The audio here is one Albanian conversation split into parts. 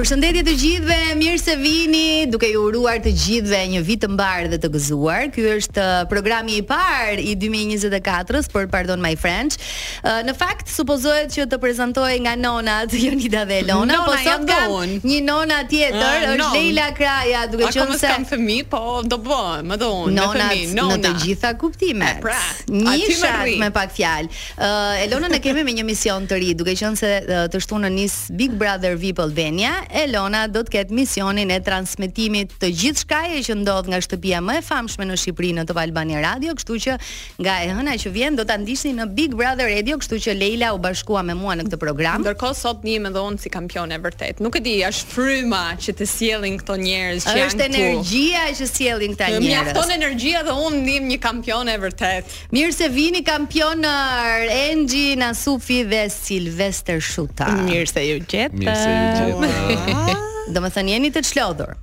Përshëndetje të gjithëve, mirë se vini, duke ju uruar të gjithëve një vit të mbarë dhe të gëzuar. Ky është uh, programi i parë i 2024-s për Pardon My French. Uh, në fakt, supozohet që të prezantoj nga nonat Jonida dhe Elona, nona, po sot kam një nona tjetër, uh, është non. Leila Kraja, duke qenë se... kam fëmijë, po do bëhem, më do unë, nonat, me fëmijë, nona. në të gjitha kuptimet. Pra, një shat me pak fjalë. Uh, Elonën e kemi me një mision të ri, duke qenë se uh, të shtunën nis Big Brother VIP Albania, Elona do të ketë misionin e transmetimit të gjithçkaje që ndodh nga shtëpia më e famshme në Shqipëri në Top Albania Radio, kështu që nga e hëna që vjen do ta ndiqni në Big Brother Radio, kështu që Leila u bashkua me mua në këtë program. Ndërkohë sot ndihem edhe unë si kampione e vërtetë. Nuk e di, është fryma që të sjellin këto njerëz që janë këtu. Është energjia që sjellin këta njerëz. Mjafton energjia dhe unë ndihem një kampione e vërtetë. Mirë se vini kampionë Enxhi Nasufi dhe Silvester Shuta. Mirë se ju gjetëm. Mirë se ju gjetëm. Domethënë jeni të çlodhur.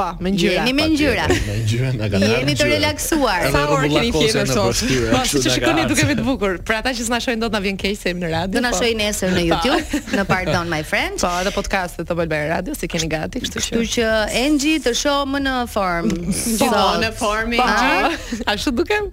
Po, me ngjyra. Jeni me ngjyra. Me ngjyra na kanë. Jeni të relaksuar. Sa orë keni fjetur sot? Po, siç e shikoni dukem vetë bukur. Për ata që s'na shohin dot na vjen keq se jemi në radio. Do na po. shohin nesër në po. YouTube, në Pardon My French. Po, edhe podcastet e Top Albania Radios i keni gati, kështu që. Kështu që Enxhi të shoh më në formë. Gjithmonë në formë. Po, ashtu dukem.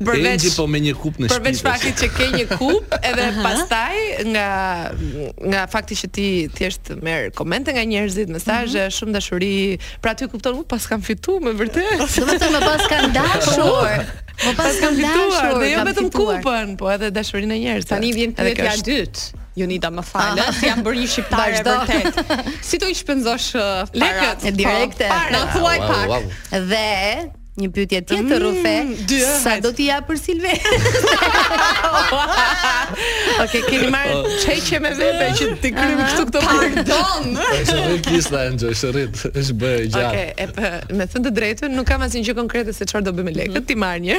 Përveç Enxhi po me një kupë në shtëpi. Përveç faktit që ke një kupë, edhe pastaj nga nga fakti që ti thjesht merr komente nga njerëzit, mesazhe, mm -hmm. shumë dashuri. Pra ti kupton, u paskam fituar me vërtet. Domethënë më paskan dashur. Po paskam fituar, dhe jo vetëm kupën, po edhe dashurinë e njerëzve. Tani vjen pyetja e dytë. Jonida më fal, se jam bërë një shqiptare e vërtetë. Si do i shpenzosh uh, parat? Lekët, po, direkte. Na thuaj pak. Dhe Një pyetje tjetër mm, rrufe. Sa do t'i japësh Silvit? Okej, keni marrë oh. çeqe me vete që t'i kryejmë këtu këto pardon. Është një kist na enjoy, është rrit, është bërë gjatë. Okej, e për me thënë të drejtën, nuk kam asnjë gjë konkrete se çfarë do bëj me lekët, mm. t'i marr një.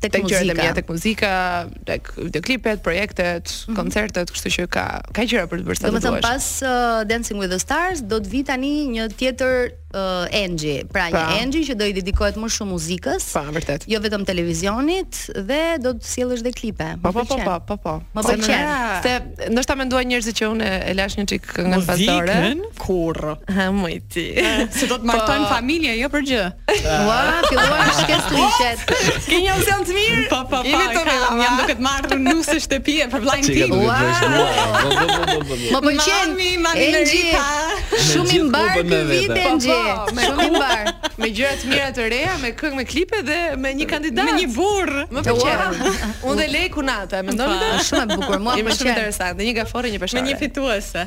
tek, tek muzika. Tek gjërat tek muzika, tek videoklipet, projektet, mm -hmm. koncertet, kështu që ka ka gjëra për të bërë sa të duash. Domethënë pas uh, Dancing with the Stars do të vijë tani një tjetër uh, Enxhi, pra një pa. Enxhi që do i dedikohet më shumë muzikës. Po, vërtet. Jo vetëm televizionit dhe do të sjellësh dhe klipe. Po, po, po, po, po, po. Më pëlqen. Se ndoshta mendojnë njerëzit që unë e lash një çik nga pas dore. Muzikën kurrë. Ha, mujt. Ti. Se do të martojmë po... familje, jo për gjë. Ua, filluan shkes liçet. Ke një opsion të mirë? Po, po, po. Jemi të rrallë. Jam duke të marrë në nuse shtëpie për vllain tim. Ua. Më pëlqen. Enxhi. Shumë i mbarë ky vit po, Enxhi. Po, Shumë i mbarë. Me gjëra të mira të reja, me këngë, me klipe dhe me një kandidat. Me një burrë. Më pëlqen. Unë dhe Lei kunata, mendon ti? Shumë e bukur, mua më pëlqen. Shumë interesant. Një gaforre, një peshore. Me një fituese.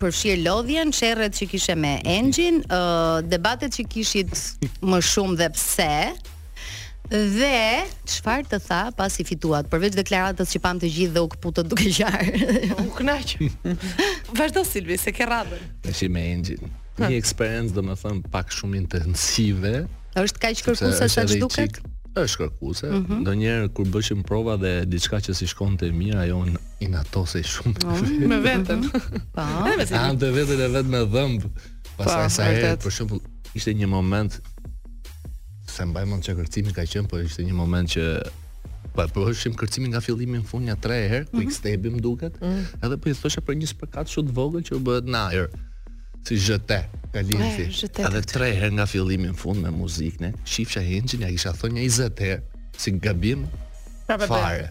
përfshirë lodhjen, sherret që kishe me Enxhin, ë debatet që kishit më shumë dhe pse. Dhe çfarë të tha pasi fituat, përveç deklaratës që pamë të gjithë dhe u këputët duke qarë. U kënaq. Vazhdo Silvi, se e ke radhën. Në që me Enxhin. Një eksperiencë domethënë pak shumë intensive. Është kaq sepse kërkuese është sa edhe i ç'duket? çik- Është kërkuese. Ndonjëherë kur bëshim prova dhe diçka që s'i shkonte mirë, ajo në- Inatosej shumë me veten. Me veten. Po. Me veten. Hante veten e vet me dhëmb. Pastaj po, sa herë për shembull ishte një moment s'e mbaj mend çfarë kërcimi ka qenë, po ishte një moment që pa po, provoshim kërcimin nga fillimi në fund ja 3 herë, quick mhm. stepi m'duket. Mhm. Edhe po i thosha për një shpërkat shumë të vogël që u bëhet në ajër. Si jete, ka lindur. Edhe 3 herë nga fillimi në fund me muzikën, shifsha Enxhin, ia kisha thënë 20 herë s'i gabim. Fare.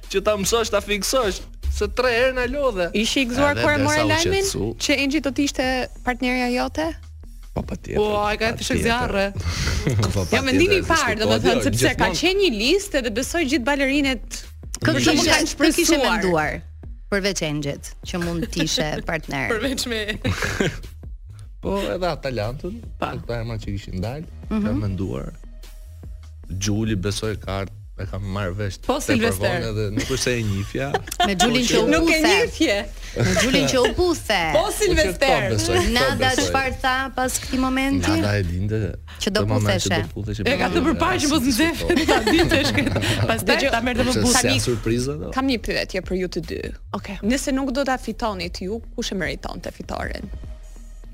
Që ta mësosh ta fiksosh, se tre herë na lodhe. Ishe i gëzuar kur e more lajmin që Enxhi do të ishte partnerja jote? Po patjetër. Po ai ka të shë zjarre. Po, ja mendimi i parë, domethënë jo, sepse ka qenë një listë dhe besoj gjithë balerinët këtë që mund të shpresojë. Kishe menduar përveç Enxhit që mund të ishe partner. Përveç me. Po edhe Atalantën, pa. ata emra që kishin dalë, mm -hmm. kam menduar. Xhuli besoj ka ardhur e kam marrë vesh po, te prova edhe nuk është se e njifja me Xhulin që u nuk e njifje me Xhulin që u puthe po Silvester po, Nada çfarë tha pas këtij momenti Nada e dinte që do putheshe i ka thënë përpara që mos nxehej ta dinte këtë pastaj ta merrte më butë tani surprizë do kam një pyetje për ju të dy okay nëse nuk do ta fitonit ju kush e meritonte fitoren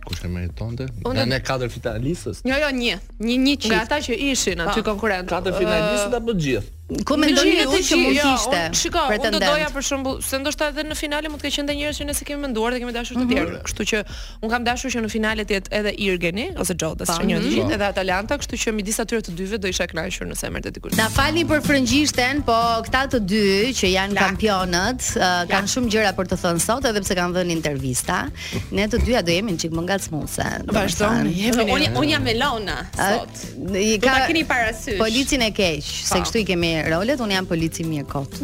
Kush e meritonte? Nga ne katër finalistët. Jo, jo, një. Një një çift. Nga ata që ishin aty po. konkurrentë. Katër finalistët apo të gjithë? Ku mendoni ju që mund të jo, ishte Shiko, unë do doja për shembull, se ndoshta edhe në finale mund të kenë qenë njerëz që ne s'i kemi menduar dhe kemi dashur të mhm. tjerë. Kështu që unë kam dashur që në finale të jetë edhe Irgeni ose Jodas, që një të gjithë, edhe Atalanta, kështu që midis atyre të dyve do isha kënaqur nëse merrte dikush. Na falni për frëngjishten, po këta të dy që janë kampionët, uh, kanë shumë gjëra për të thënë sot edhe pse kanë dhënë intervista. Ne të dyja do jemi një çik më ngacmuese. Vazhdoni. Unë unë jam Elona sot. E keni parasysh. Policin e keq, se kështu i kemi rolet, unë jam polici i mirë sot.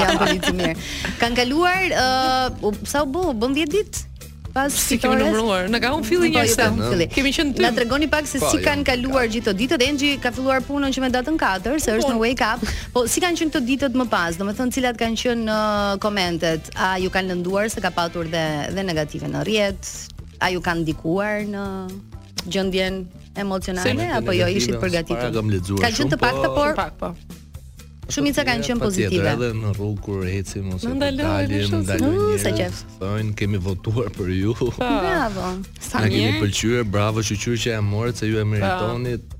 jam polici i mirë. Kanë kaluar uh, sa u bë, bëhen 10 ditë pa s'i kemi numëruar. Na ka humbur filli një herë. Kemi qenë aty. Na tregoni pak se po, si jo, kanë kaluar gjithë ditët. Engji ka filluar punën që me datën 4, se është në wake up. Po si kanë qenë këto ditët më pas? Domethënë cilat kanë qenë uh, komentet? A ju kanë lënduar se ka patur dhe dhe negative në rrjet? A ju kanë ndikuar në gjendjen emocionale apo jo ishit përgatitur? Ka qenë të pakta po, por pak po. Shumica kanë qenë pozitive. Patjetër edhe në rrugë kur ecim ose në dalje, në dalje. Sa qejf. Thonë kemi votuar për ju. Bravo. Sa mirë. Na keni pëlqyer, bravo, shqyr që e morët se ju e meritonit.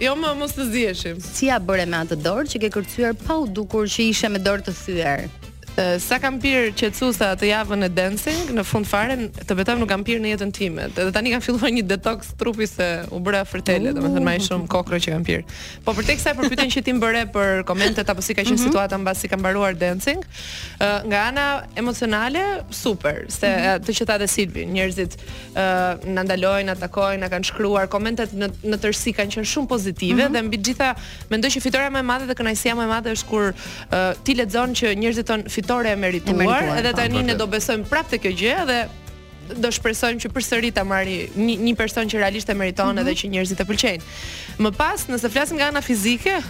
Jo më mos të zieshim. Si ja bëre me atë dorë që ke kërcyer pa u dukur që ishe me dorë të thyer? Sa kam pirë qetësues atë javën e dancing, në fund fare të betohem nuk kam pirë në jetën time. Edhe tani kam filluar një detox trupi se u bëra fërtele, domethënë më shumë kokrra që kam pirë. Po për teksa për pyetjen që ti më bëre për komentet apo si ka qenë mhm. situata mbasi ka mbaruar dancing, nga ana emocionale super, se mhm. siç e tha dhe Silvi, njerëzit na ndalojnë, na takojnë, na kanë shkruar komentet në në tërësi kanë qenë shumë pozitive mm -hmm. dhe mbi të gjitha mendoj që fitorja më e madhe dhe kënaqësia më e madhe është kur uh, ti lexon që njerëzit thonë fitore e merituar, e merituar edhe po. tani ne do besojmë prapë te kjo gjë dhe do shpresojmë që përsëri ta marrë një, një person që realisht e meriton mm -hmm. edhe që njerëzit e pëlqejnë. Më pas, nëse flasim nga ana fizike,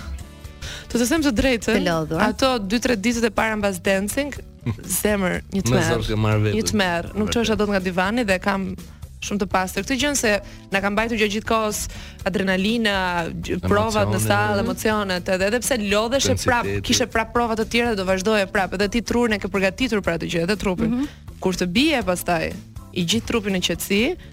të të them të drejtën, ato 2-3 ditët e para mbas dancing, zemër një tmerr. Më zor që marr vetë. Një tmerr, nuk çosha dot nga divani dhe kam shumë të pastër këtë gjë se na ka mbajtur gjatë gjithë kohës adrenalina, provat në sallë, emocionet, edhe edhe pse lodheshe prap, kishe prap prova të tjera dhe do vazhdoje prap, edhe ti trurin e ke përgatitur për atë gjë, edhe trupin. Mm -hmm. Kur të bie pastaj i gjithë trupi në qetësi,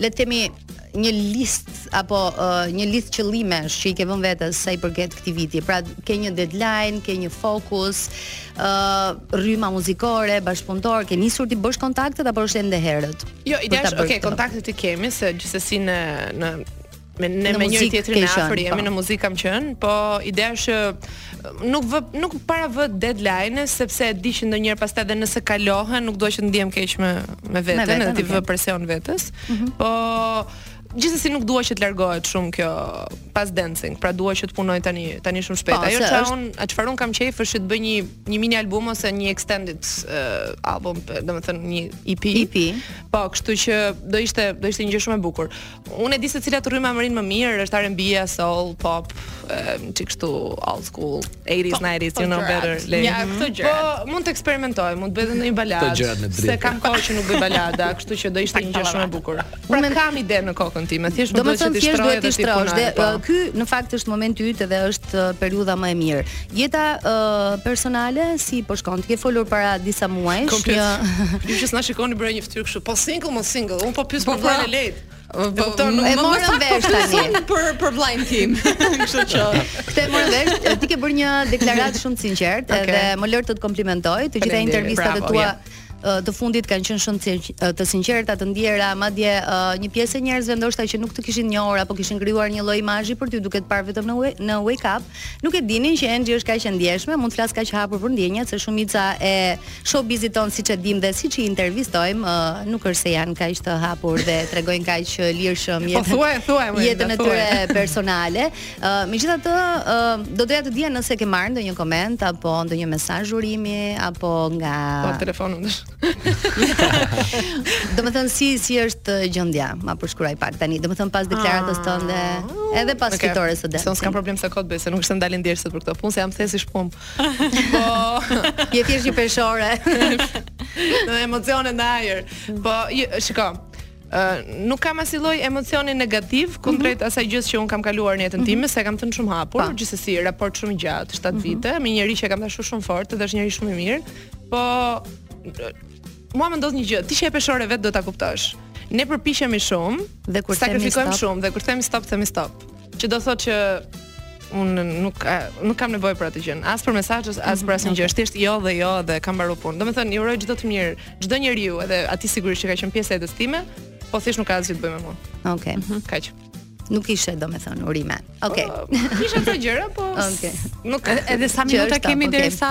le të themi një listë apo uh, një listë qëllimesh që i ke vënë vetes sa i përket këtij viti. Pra ke një deadline, ke një fokus, ë uh, rryma muzikore, bashkëpunëtorë, ke nisur t'i bësh kontaktet apo është ende herët? Jo, ideja është, okay, kontaktet i kemi se gjithsesi në në me ne me njëri-tjetrin në afër jemi po. në muzikë kam qenë, po ideja është që nuk vë nuk para vë deadline sepse e di që ndonjëherë pastaj edhe nëse kalohen nuk dua që të ndihem keq me me veten, edhe t'i vë presion vetes. Mm -hmm. Po gjithsesi nuk dua që të largohet shumë kjo pas dancing, pra dua që të punoj tani tani shumë shpejt. Po, Ajo çfarë un, çfarë un kam qejf është që të bëj një një mini album ose një extended uh, album, domethënë një EP. EP. Po, kështu që do ishte do ishte një gjë shumë e bukur. Unë e di se cilat rryma më rri më mirë, është R&B, soul, pop, um, çik kështu old school, 80s, po, 90s, po you know better. Yeah. Ja, këto mhm. gjëra. Po, mund të eksperimentoj, mund të bëj ndonjë baladë. Se kam kohë që nuk bëj balada, kështu që do ishte një gjë shumë e bukur. Pra Unë kam ide në kokën time, thjesht do të thotë thjesht duhet të shtrohesh. Dhe po. ky në fakt është momenti yt dhe është uh, periudha më e mirë. Jeta uh, personale si po shkon? Ti ke folur para disa muajsh. Komplet. Ju që s'na shikoni bëra një fytyrë kështu. Po single, mos single. Un po pyes po, për vllain pra. e lehtë. Po, po nuk e morën vesh tani për për vllain tim. Kështu që. Këtë e morën vesh, ti ke bërë një deklaratë shumë të sinqertë okay. dhe më lër të të komplimentoj. Të gjitha intervistat e tua të fundit kanë qenë shumë të sinqerta, të ndjera, madje një pjesë e njerëzve ndoshta që nuk të kishin njohur apo kishin krijuar një lloj imazhi për ty duke të parë vetëm në në Wake Up, nuk e dinin që Enxhi është kaq e ndjeshme, mund të flasë kaq hapur për ndjenjat se shumica e showbizit tonë siç e dimë dhe siç i intervistojmë, nuk është se janë kaq të hapur dhe tregojnë kaq lirshëm po, jetën. Po thuaj, thuaj. Jetën e tyre personale. Uh, Megjithatë, uh, do doja të dija nëse ke marrë ndonjë koment apo ndonjë mesazh urimi apo nga Pa po, telefonin tash. Domethënë si si është gjendja? Ma përshkruaj pak tani. Domethënë pas deklaratës ah. tënde, edhe pas okay. fitores së Dempsey. Sot s'kam problem sa kot bëj, se nuk është të ndalin djersët për këtë punë, se jam thjesht i shpum. Po, je thjesht një peshore. Me emocionet në ajër. Po, shiko, Uh, nuk kam asnjë lloj emocioni negativ mhm. kundrejt mm -hmm. asaj gjëje që un kam kaluar në jetën mhm. time, mm -hmm. se e kam thënë shumë hapur, pa. gjithsesi raport shumë i gjatë, 7 mm -hmm. vite, me një njeri që kam dashur shumë fort dhe është njeri shumë i mirë. Po mua më ndodh një gjë, ti që je peshore vetë do ta kuptosh. Ne përpiqemi shumë dhe kur sakrifikojmë shumë dhe kur themi stop, themi stop. Që do thotë që un nuk nuk kam nevojë për atë gjë. As për mesazhe, as për asnjë gjë. Është thjesht jo dhe jo dhe kam mbaruar punë. Domethënë, i uroj çdo të mirë, çdo njeriu, edhe atij sigurisht që ka qenë pjesë e jetës time, po thjesht nuk ka asgjë të bëjë me mua. Okej. Okay. Mhm. Kaq. Nuk kishe domethënë urime Okej okay. Po, kisha ca gjëra po okay. Nuk e di sa minuta kemi derisa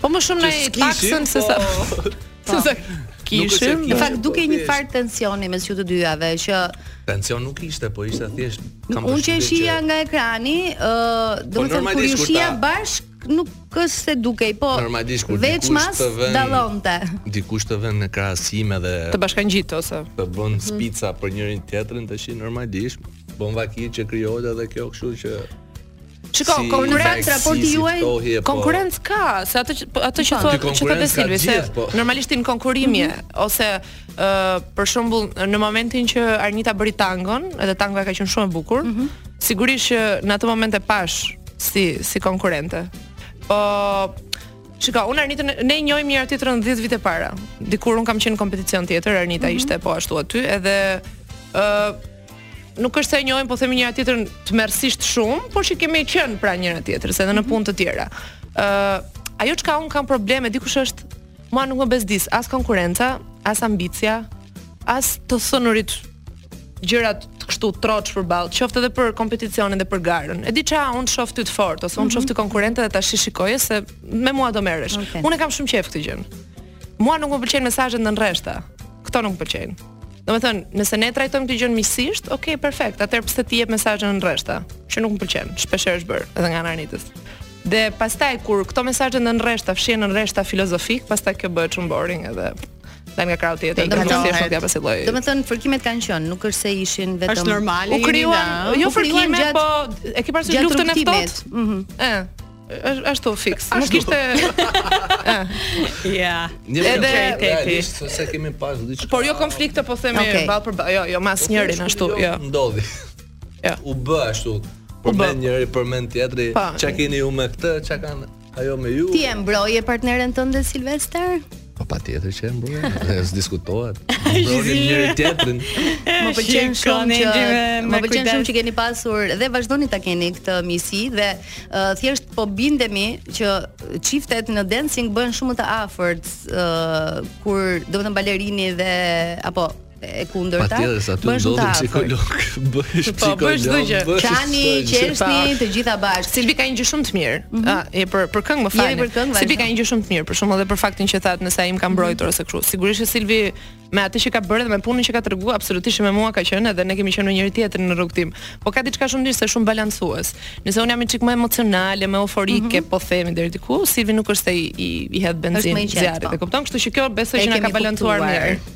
Po më shumë në taksën se sa. Po. Se sa kishim. Në fakt dukej një farë tensioni mes ju të dyjave që tension nuk ishte, po ishte thjesht kam Unë që shihja nga ekrani, ë, po domethënë kur ju shihja bashkë nuk është se dukej, po normalisht kur veçmas dallonte. Dikur të vënë në krahasim edhe të bashkangjit ose të bën mhm. spica për njëri-tjetrin tash normalisht bën vaki që krijohet edhe kjo kështu që Shiko, si konkurrencë raporti juaj. Si po. konkurrencë po. ka, se atë që atë që thotë që thotë Silvi, se po. normalisht tin konkurrimi mm -hmm. ose ë uh, për shembull në momentin që Arnita bëri tangon, edhe tangoja ka qenë shumë e bukur. Mm -hmm. Sigurisht që në atë moment e pashë si si konkurrente. Po Shiko, unë Arnitën ne njohim njëra-tjetrën 10 vite para. Dikur un kam qenë në kompeticion tjetër, Arnita mm -hmm. ishte po ashtu aty, edhe ë uh, nuk është se e njohim, po themi njëra tjetrën tmerrsisht shumë, por që kemi qenë pranë njëra tjetrës edhe në mhm. punë të tjera. Ë, uh, ajo çka un kam problem me dikë është mua nuk më bezdis as konkurenca, as ambicia, as të thënurit gjërat kështu troç përballë, qoftë edhe për kompeticionin dhe për garën. E di ça, un të shoh ty të fortë ose un të shoh mhm. ty konkurrente dhe tash shikoj se me mua do merresh. Okay. Unë e kam shumë qejf këtë gjë. mua nuk më pëlqejnë mesazhet nën rreshta. Këto nuk më pëlqejnë. Domethënë, nëse ne trajtojmë këtë gjë miqësisht, ok, perfekt. Atëherë pse ti jep mesazhe nën rreshta? Që nuk më pëlqen. Shpeshherë është bër edhe nga Arnitës. Dhe pastaj kur këto mesazhe nën rreshta fshihen nën rreshta filozofikë, pastaj kjo bëhet shumë boring edhe Dal nga krahu tjetër, do të thotë thjesht nuk ja pashë llojin. Domethënë fërkimet kanë qenë, nuk është se ishin vetëm Është normale. U krijuan, jo fërkime, po e ke parasysh luftën e ftohtë? Mhm. Ëh. Është ashtu fiks. Nuk ishte Ja. Një edhe realisht se kemi pas diçka. Por jo konflikte po themi okay. ball për ball. Jo, jo mas po njërin ashtu, jo, jo. Ndodhi. Jo. U bë ashtu. Përmend njëri, përmend tjetri, po. ça keni ju me këtë, ça ka ajo me ju. Ti e mbroje partneren tënde Silvester? Po patjetër që e mbroja, dhe s'diskutohet. Mbrojmë njëri tjetrin. Më pëlqen shumë që, më pëlqen shumë që keni pasur dhe vazhdoni ta keni këtë miqësi dhe uh, thjesht po bindemi që çiftet në dancing bëhen shumë më të afërt uh, kur domethënë balerini dhe apo e kundërta. Patjetër se aty domethënë psikolog. Bëhesh po, psikolog. Po bëhesh çdo gjë. Qani, qeshni, të gjitha bashkë. Silvi ka një gjë shumë të mirë. Ëh, mhm. ah, e për për këngë më fal. për këngë. Silvi ka një gjë shumë të mirë, për shkak edhe për faktin që thatë nëse ai më ka mhm. mbrojtur ose kështu. Sigurisht që Silvi me atë që ka bërë dhe me punën që ka treguar absolutisht me mua ka qenë edhe ne kemi qenë me njëri tjetrin në rrugëtim. Po ka diçka shumë mirë se është shumë balancues. Nëse un jam një çik më emocionale, më euforike, mhm. po themi deri diku, Silvi nuk është se i i hedh benzinë zjarrit, po. e kupton? Kështu që kjo besoj që na ka balancuar mirë.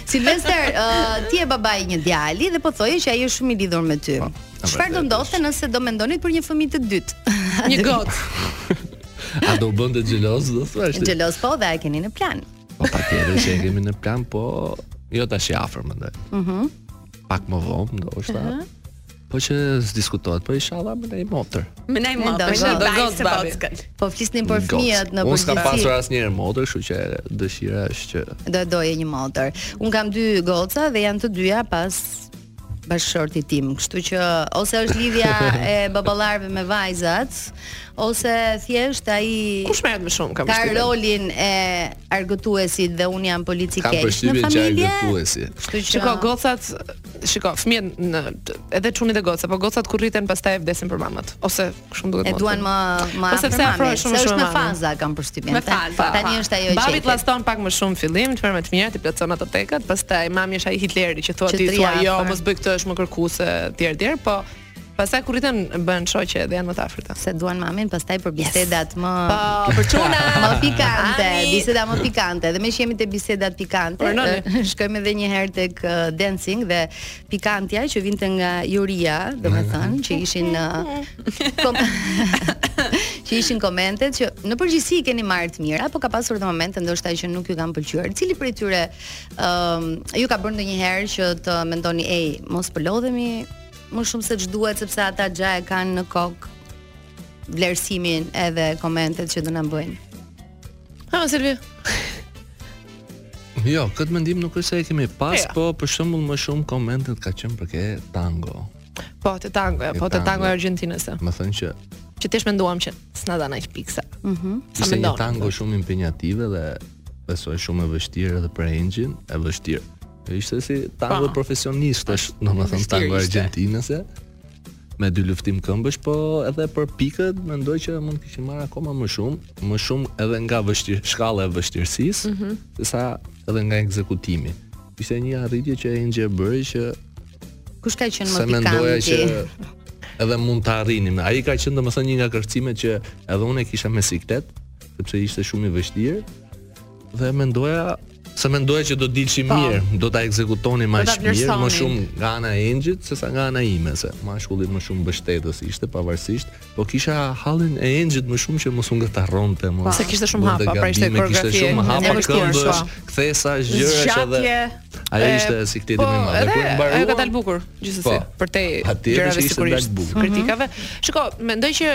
Silvester, uh, ti je baba i një djali dhe po thoje që ai është shumë i lidhur me ty. Po, Çfarë do ndodhte nëse do mendonit për një fëmijë të dytë? Një gocë. A do bëhej xheloz, do thua? Xheloz po dhe a e keni në plan? Po patjetër që e kemi në plan, po jo tashi afër mendoj. Mhm. Mm pak më vonë, ndoshta. Uh -huh. Po që s'diskutohet, po ishalla me nej motër. Me nej motër, me nej dërgon se babi. Po flisnim për fëmijët në përgjithësi. Unë s'kam pasur asnjëherë motër, kështu që dëshira është që do të doje një motër. Unë kam dy goca dhe janë të dyja pas bashkëshortit tim, kështu që ose është lidhja e baballarëve me vajzat, ose thjesht ai Kush merret më shumë kam Ka rolin e argëtuesit dhe un jam polici i keq në familje. Kam argëtuesi. Kështu që shiko gocat Shiko, fëmijët në edhe çuni dhe gocat, po gocat kur rriten pastaj e vdesin për mamat ose ku ta di. E duan më më afër mamës. Është shumë shumë me faza kam përshtypjen. Me faza. Po. Tani është ajo që. Babi llaston pak më shumë fillim, të merr me të mirë, ti plotëson ato tekat, pastaj mami është ai Hitleri që thua ti thua jo, mos bëj këtë, është më kërkuese, etj, etj, po Pastaj kur rriten bën shoqe dhe janë më të afërta. Se duan mamin, pastaj për bisedat yes. më Po, për çuna më pikante, Ani. biseda më pikante. Dhe me që jemi te bisedat pikante, shkojmë edhe një herë tek dancing dhe pikantja që vinte nga juria, domethënë që ishin kom... që ishin komentet që në përgjithësi i keni marrë të mira, apo ka pasur edhe momente ndoshta që nuk ju kanë pëlqyer. Cili prej tyre ëm um, ju ka bërë ndonjëherë që të mendoni ej, mos po lodhemi, më shumë se ç'duhet sepse ata gja e kanë në kokë vlerësimin edhe komentet që do na bëjnë. Ha, Silvi. Jo, këtë mendim nuk është se e kemi pas, jo. po për shembull më shumë komentet ka qenë për te tango. Po, te tango, po te tango e Argentinës. Domethënë që që tesh menduam që s'na dhanë aq pikë sa. Mhm. Mm Ishte një tango shumë impenjative dhe besoj shumë e vështirë edhe për Enxhin, e vështirë. Ishte si tango profesionist, është domethënë tango argjentinase me dyluftim këmbësh, po edhe për pikët mendoj që mund të kishim marrë akoma më shumë, më shumë edhe nga vështir shkalla e vështirësisë, mm -hmm. sa edhe nga ekzekutimi. Ishte një arritje që Enxhi bëri që kush ka qenë më pikant? Se mendoja që edhe mund të arrinim. Ai ka qenë domethënë një nga kërcimet që edhe unë e kisha me siklet, sepse ishte shumë i vështirë. Dhe mendoja se mendoja që do dilshim po. mirë, do ta ekzekutonim mirë, më shumë nga ana e Enxhit sesa nga ana ime se mashkulli më shumë mbështetës ishte pavarësisht, po kisha hallin e Enxhit më shumë që mos u ngatarronte më. Po se kishte shumë hapa, pra ishte koreografi. Kishte shumë hapa këmbësh, po. kthesa gjërash edhe. Ajo ishte sikleti më i madh. Po, edhe mbaruam. Ajo ka dalë bukur, gjithsesi, po. përtej gjërave sigurisht kritikave. Shiko, mendoj që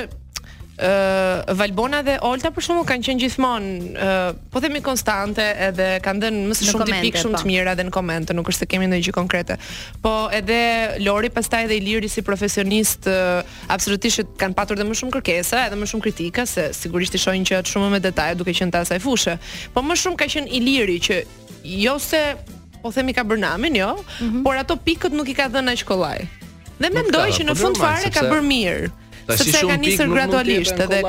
uh, Valbona dhe Olta për shembull kanë qenë gjithmonë uh, po themi konstante edhe kanë dhënë më së shumti pikë shumë po. të mira edhe në komente, nuk është se kemi ndonjë gjë konkrete. Po edhe Lori pastaj edhe Iliri si profesionist uh, absolutisht kanë patur dhe më shumë kërkesa, edhe më shumë kritika se sigurisht i shohin gjërat shumë me detaje duke qenë të asaj fushë. Po më shumë ka qenë Iliri që jo se po themi ka bërë namin, jo, mm -hmm. por ato pikët nuk i ka dhënë aq kollaj. Dhe mendoj që po në fund fare ka bërë mirë. Tash sepse ka nisur gradualisht edhe.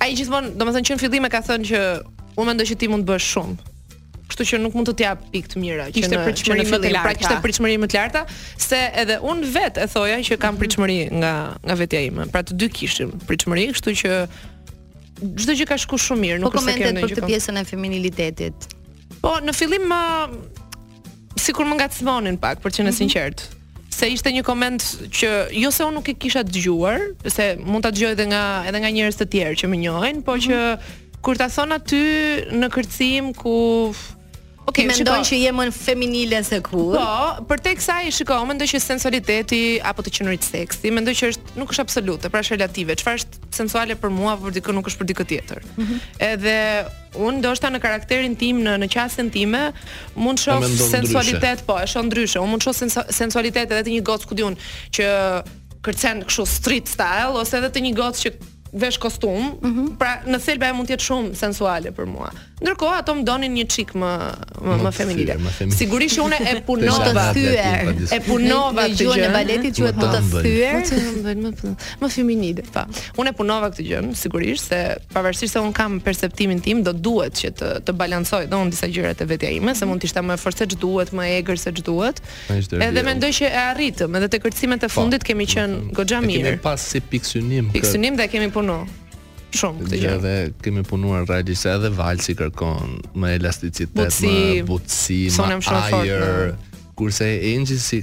Ai gjithmonë, domethënë që në fillim e ka thënë që unë mendoj që ti mund të bësh shumë. Kështu që nuk mund të të jap pikë të mira që në pritshmëri më të larta. Pra kishte pritshmëri më të larta se edhe unë vetë e thoja që kam mhm. pritshmëri nga nga vetja ime. Pra të dy kishim pritshmëri, kështu që çdo gjë ka shku shumë mirë, nuk po është se kemi ndonjë. Po komentet për këtë pjesën e feminilitetit. Po në fillim më sikur më ngacmonin pak për të qenë mm -hmm. sinqert. Se ishte një koment që jo se unë nuk e kisha dëgjuar, se mund ta dëgjoj edhe nga edhe nga njerëz të tjerë që më njohin, por mm -hmm. që mhm. kur ta thon aty në kërcim ku Ok, okay, mendon që je më feminine se kur? Po, përtej kësaj shiko, mendoj që sensualiteti apo të qenurit seksi, mendoj që është nuk është absolute, pra është relative. Çfarë është sensuale për mua, për dikë nuk është për dikë tjetër. Mm -hmm. Edhe Unë ndoshta në karakterin tim në në qasjen time mund të shoh sensualitet, po, e shoh ndryshe. Unë mund të shoh sensualitet edhe te një gocë ku di unë që kërcen kështu street style ose edhe te një gocë që vesh kostum, mm -hmm. pra në thelb ajo mund të jetë shumë sensuale për mua. Ndërkohë ato më donin një çik më më, më feminine. Sigurisht që unë e punova të thyer, e punova këtë gjë në balet quhet të thyer, më feminine, po. Unë e punova këtë gjën, sigurisht se pavarësisht se un kam perceptimin tim, do duhet që të të balancoj dhe un disa gjëra te vetja ime, se mund të isha më e fortë se ç'duhet, më e egër se ç'duhet. Edhe mendoj që e arritëm, edhe te kërcimet e po, fundit kemi qenë goxha mirë. Kemi pas si pikësynim. Pikësynim dhe kemi punu shumë këtë gjë. Edhe kemi punuar realisht se edhe valsi kërkon më elasticitet, më butësi, më ajër. Kurse Enxhi si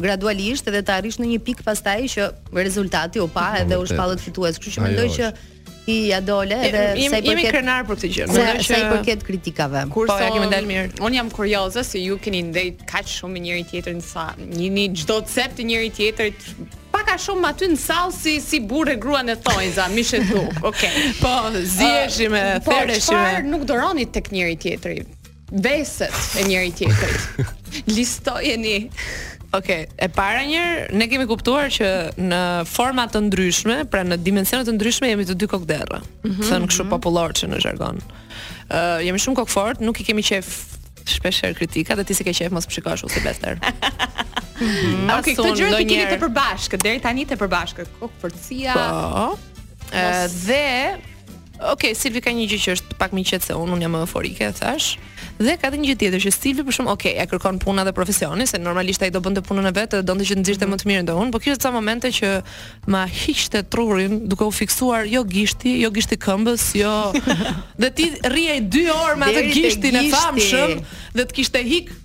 gradualisht dhe të arrish në një pikë pastaj që rezultati u pa edhe u shpallët fitues. Kështu që mendoj që ia dole edhe e, sa i përket Jemi krenar për këtë gjë. Mendoj që sa i përket kritikave. Kur po, ia kemi dalë mirë. Un jam kurioze se ju keni ndej kaq shumë me njëri tjetrin sa njihni çdo cep të njëri tjetrit pak a shumë aty në sallë si si burrë grua në thonjëza, mi she duk. Okej. Okay. Po, ziheshim, uh, po, çfarë nuk duroni tek njëri tjetri. Veset e njëri tjetrit. Listojeni. Okej, e para një herë ne kemi kuptuar që në forma të ndryshme, pra në dimensione të ndryshme jemi të dy kokëderra,. Mm -hmm. Thënë kështu mhm. popullorçe në zhargon. Ë uh, jemi shumë kokëfortë, nuk i kemi qejf shpeshherë kritikat dhe ti s'e ke qejf mos më shiko ashtu se bester. Mm -hmm. Okej, këtë gjë e keni të përbashkët, deri tani të përbashkët, kokëfortësia. Po. Ë dhe Ok, Silvi ka një gjë që është pak më i qetë se unë, unë jam më euforike, thashë. Dhe ka një gjë tjetër që Silvi për shembull, ok, e kërkon puna dhe profesioni, se normalisht ai do bënte punën e vet, donte që të nxirrte më të mirën te unë, por kishte ca momente që ma hiqte trurin duke u fiksuar jo gishti, jo gishti i këmbës, jo dhe ti rrije 2 orë me atë gishtin e famshëm dhe të kishte hik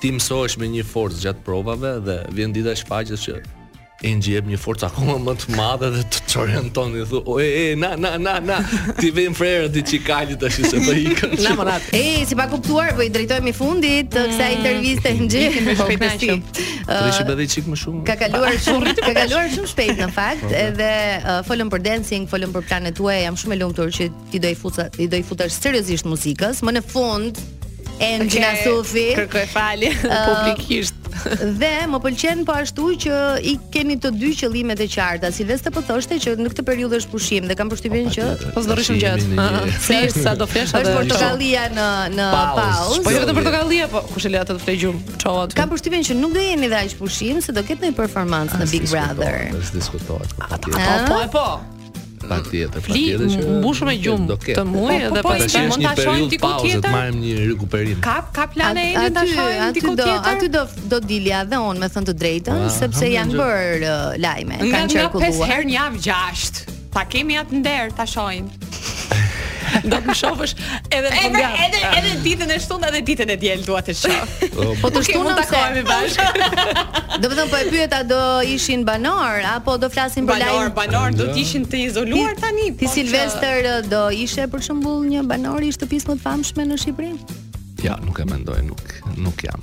Ti mësohesh me një forcë gjatë provave dhe vjen dita e shfaqjes që Enxhi jep një forcë akoma më të madhe dhe të çorienton e thu o e e na na na na tërhiq frerët një çik kalit tash se po ikën na more E si pa kuptuar po i drejtohemi fundit të kësaj mm. interviste Enxhi me po, shpejtësi të rrish edhe çik më shumë ka kaluar shumë ka kaluar shumë shpejt në fakt edhe folëm për dancing folëm për planet tuaja jam shumë e lumtur që ti do i futesh do i futesh seriozisht muzikës, më në fund Enxhina Sufi. Kërkoj falje publikisht. Dhe më pëlqen po ashtu që i keni të dy qëllimet e qarta. Silvester po thoshte që në këtë periudhë është pushim dhe kam përshtypjen që po s'do rrishim gjatë. Flesh sa do flesh atë. Është portokallia në në pauzë. Po jo vetëm portokallia, po kush e le atë të flej gjumë. Çau aty. Kam përshtypjen që nuk do jeni dhe aq pushim se do ketë një performancë në Big Brother. Diskutohet. Po po po. Patjetër, patjetër që mbushu me gjumë një muj po, po, dhe po, pastaj mund ta shojmë diku tjetër. Të marrim një rikuperim. Ka ka plane edhe ta shojmë diku tjetër. Aty do aty do do dilja dhe unë me thënë të drejtën ah, sepse janë bërë uh, lajme, kanë qarkulluar. Nga 5 herë në javë 6. Ta kemi atë nder ta shojmë. Do të shofësh Edhe në fundjavë. Edhe edhe edhe ditën e shtunë edhe ditën e diel dua të shoh. Po të shtunë mund të takohemi bashkë. Domethënë po e pyeta do ishin banorë apo do flasin për lajm? Banorë, banorë do të ishin të izoluar tani. Ti po Silvester do ishe për shembull një banor i shtëpisë më të famshme në Shqipëri? Jo, nuk e mendoj, nuk nuk jam.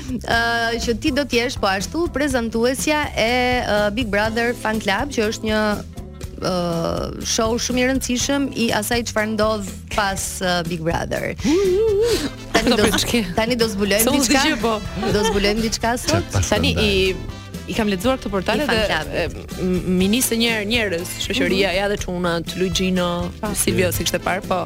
uh, që ti do të jesh po ashtu prezantuesja e uh, Big Brother Fan Club, që është një uh, show shumë i rëndësishëm i asaj çfarë ndodh pas uh, Big Brother. tani do tani do zbulojmë diçka. Po. Do zbulojmë diçka sot. Tani i i kam lexuar këto portalet dhe m'i nisën një herë njerëz, shoqëria mm -hmm. ja dhe çunat, Luixhino, Silvio siç e parë, po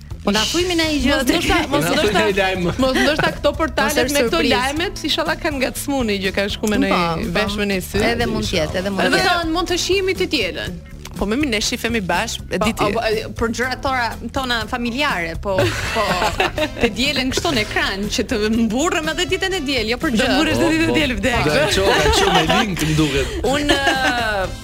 Po na thuj moj ndonjë gjë. Ndoshta, mos ndoshta. Mos ndoshta këto portalet me këto lajme, inshallah kanë ngacmuar gjë, kanë shkuar me po, në po. vesh me nesë. Edhe mund të jetë, edhe mund të jetë. Edhe mund të shihemi të dielën. Po ne ne shifemi bashkë, e po, di ti. Për gjërat tona, tona familjare, po po të dielën kështu në ekran që të mburrem edhe ditën e diel, jo për gjë. Do mburresh ditën e diel de. Ço, ço me link më duket. Unë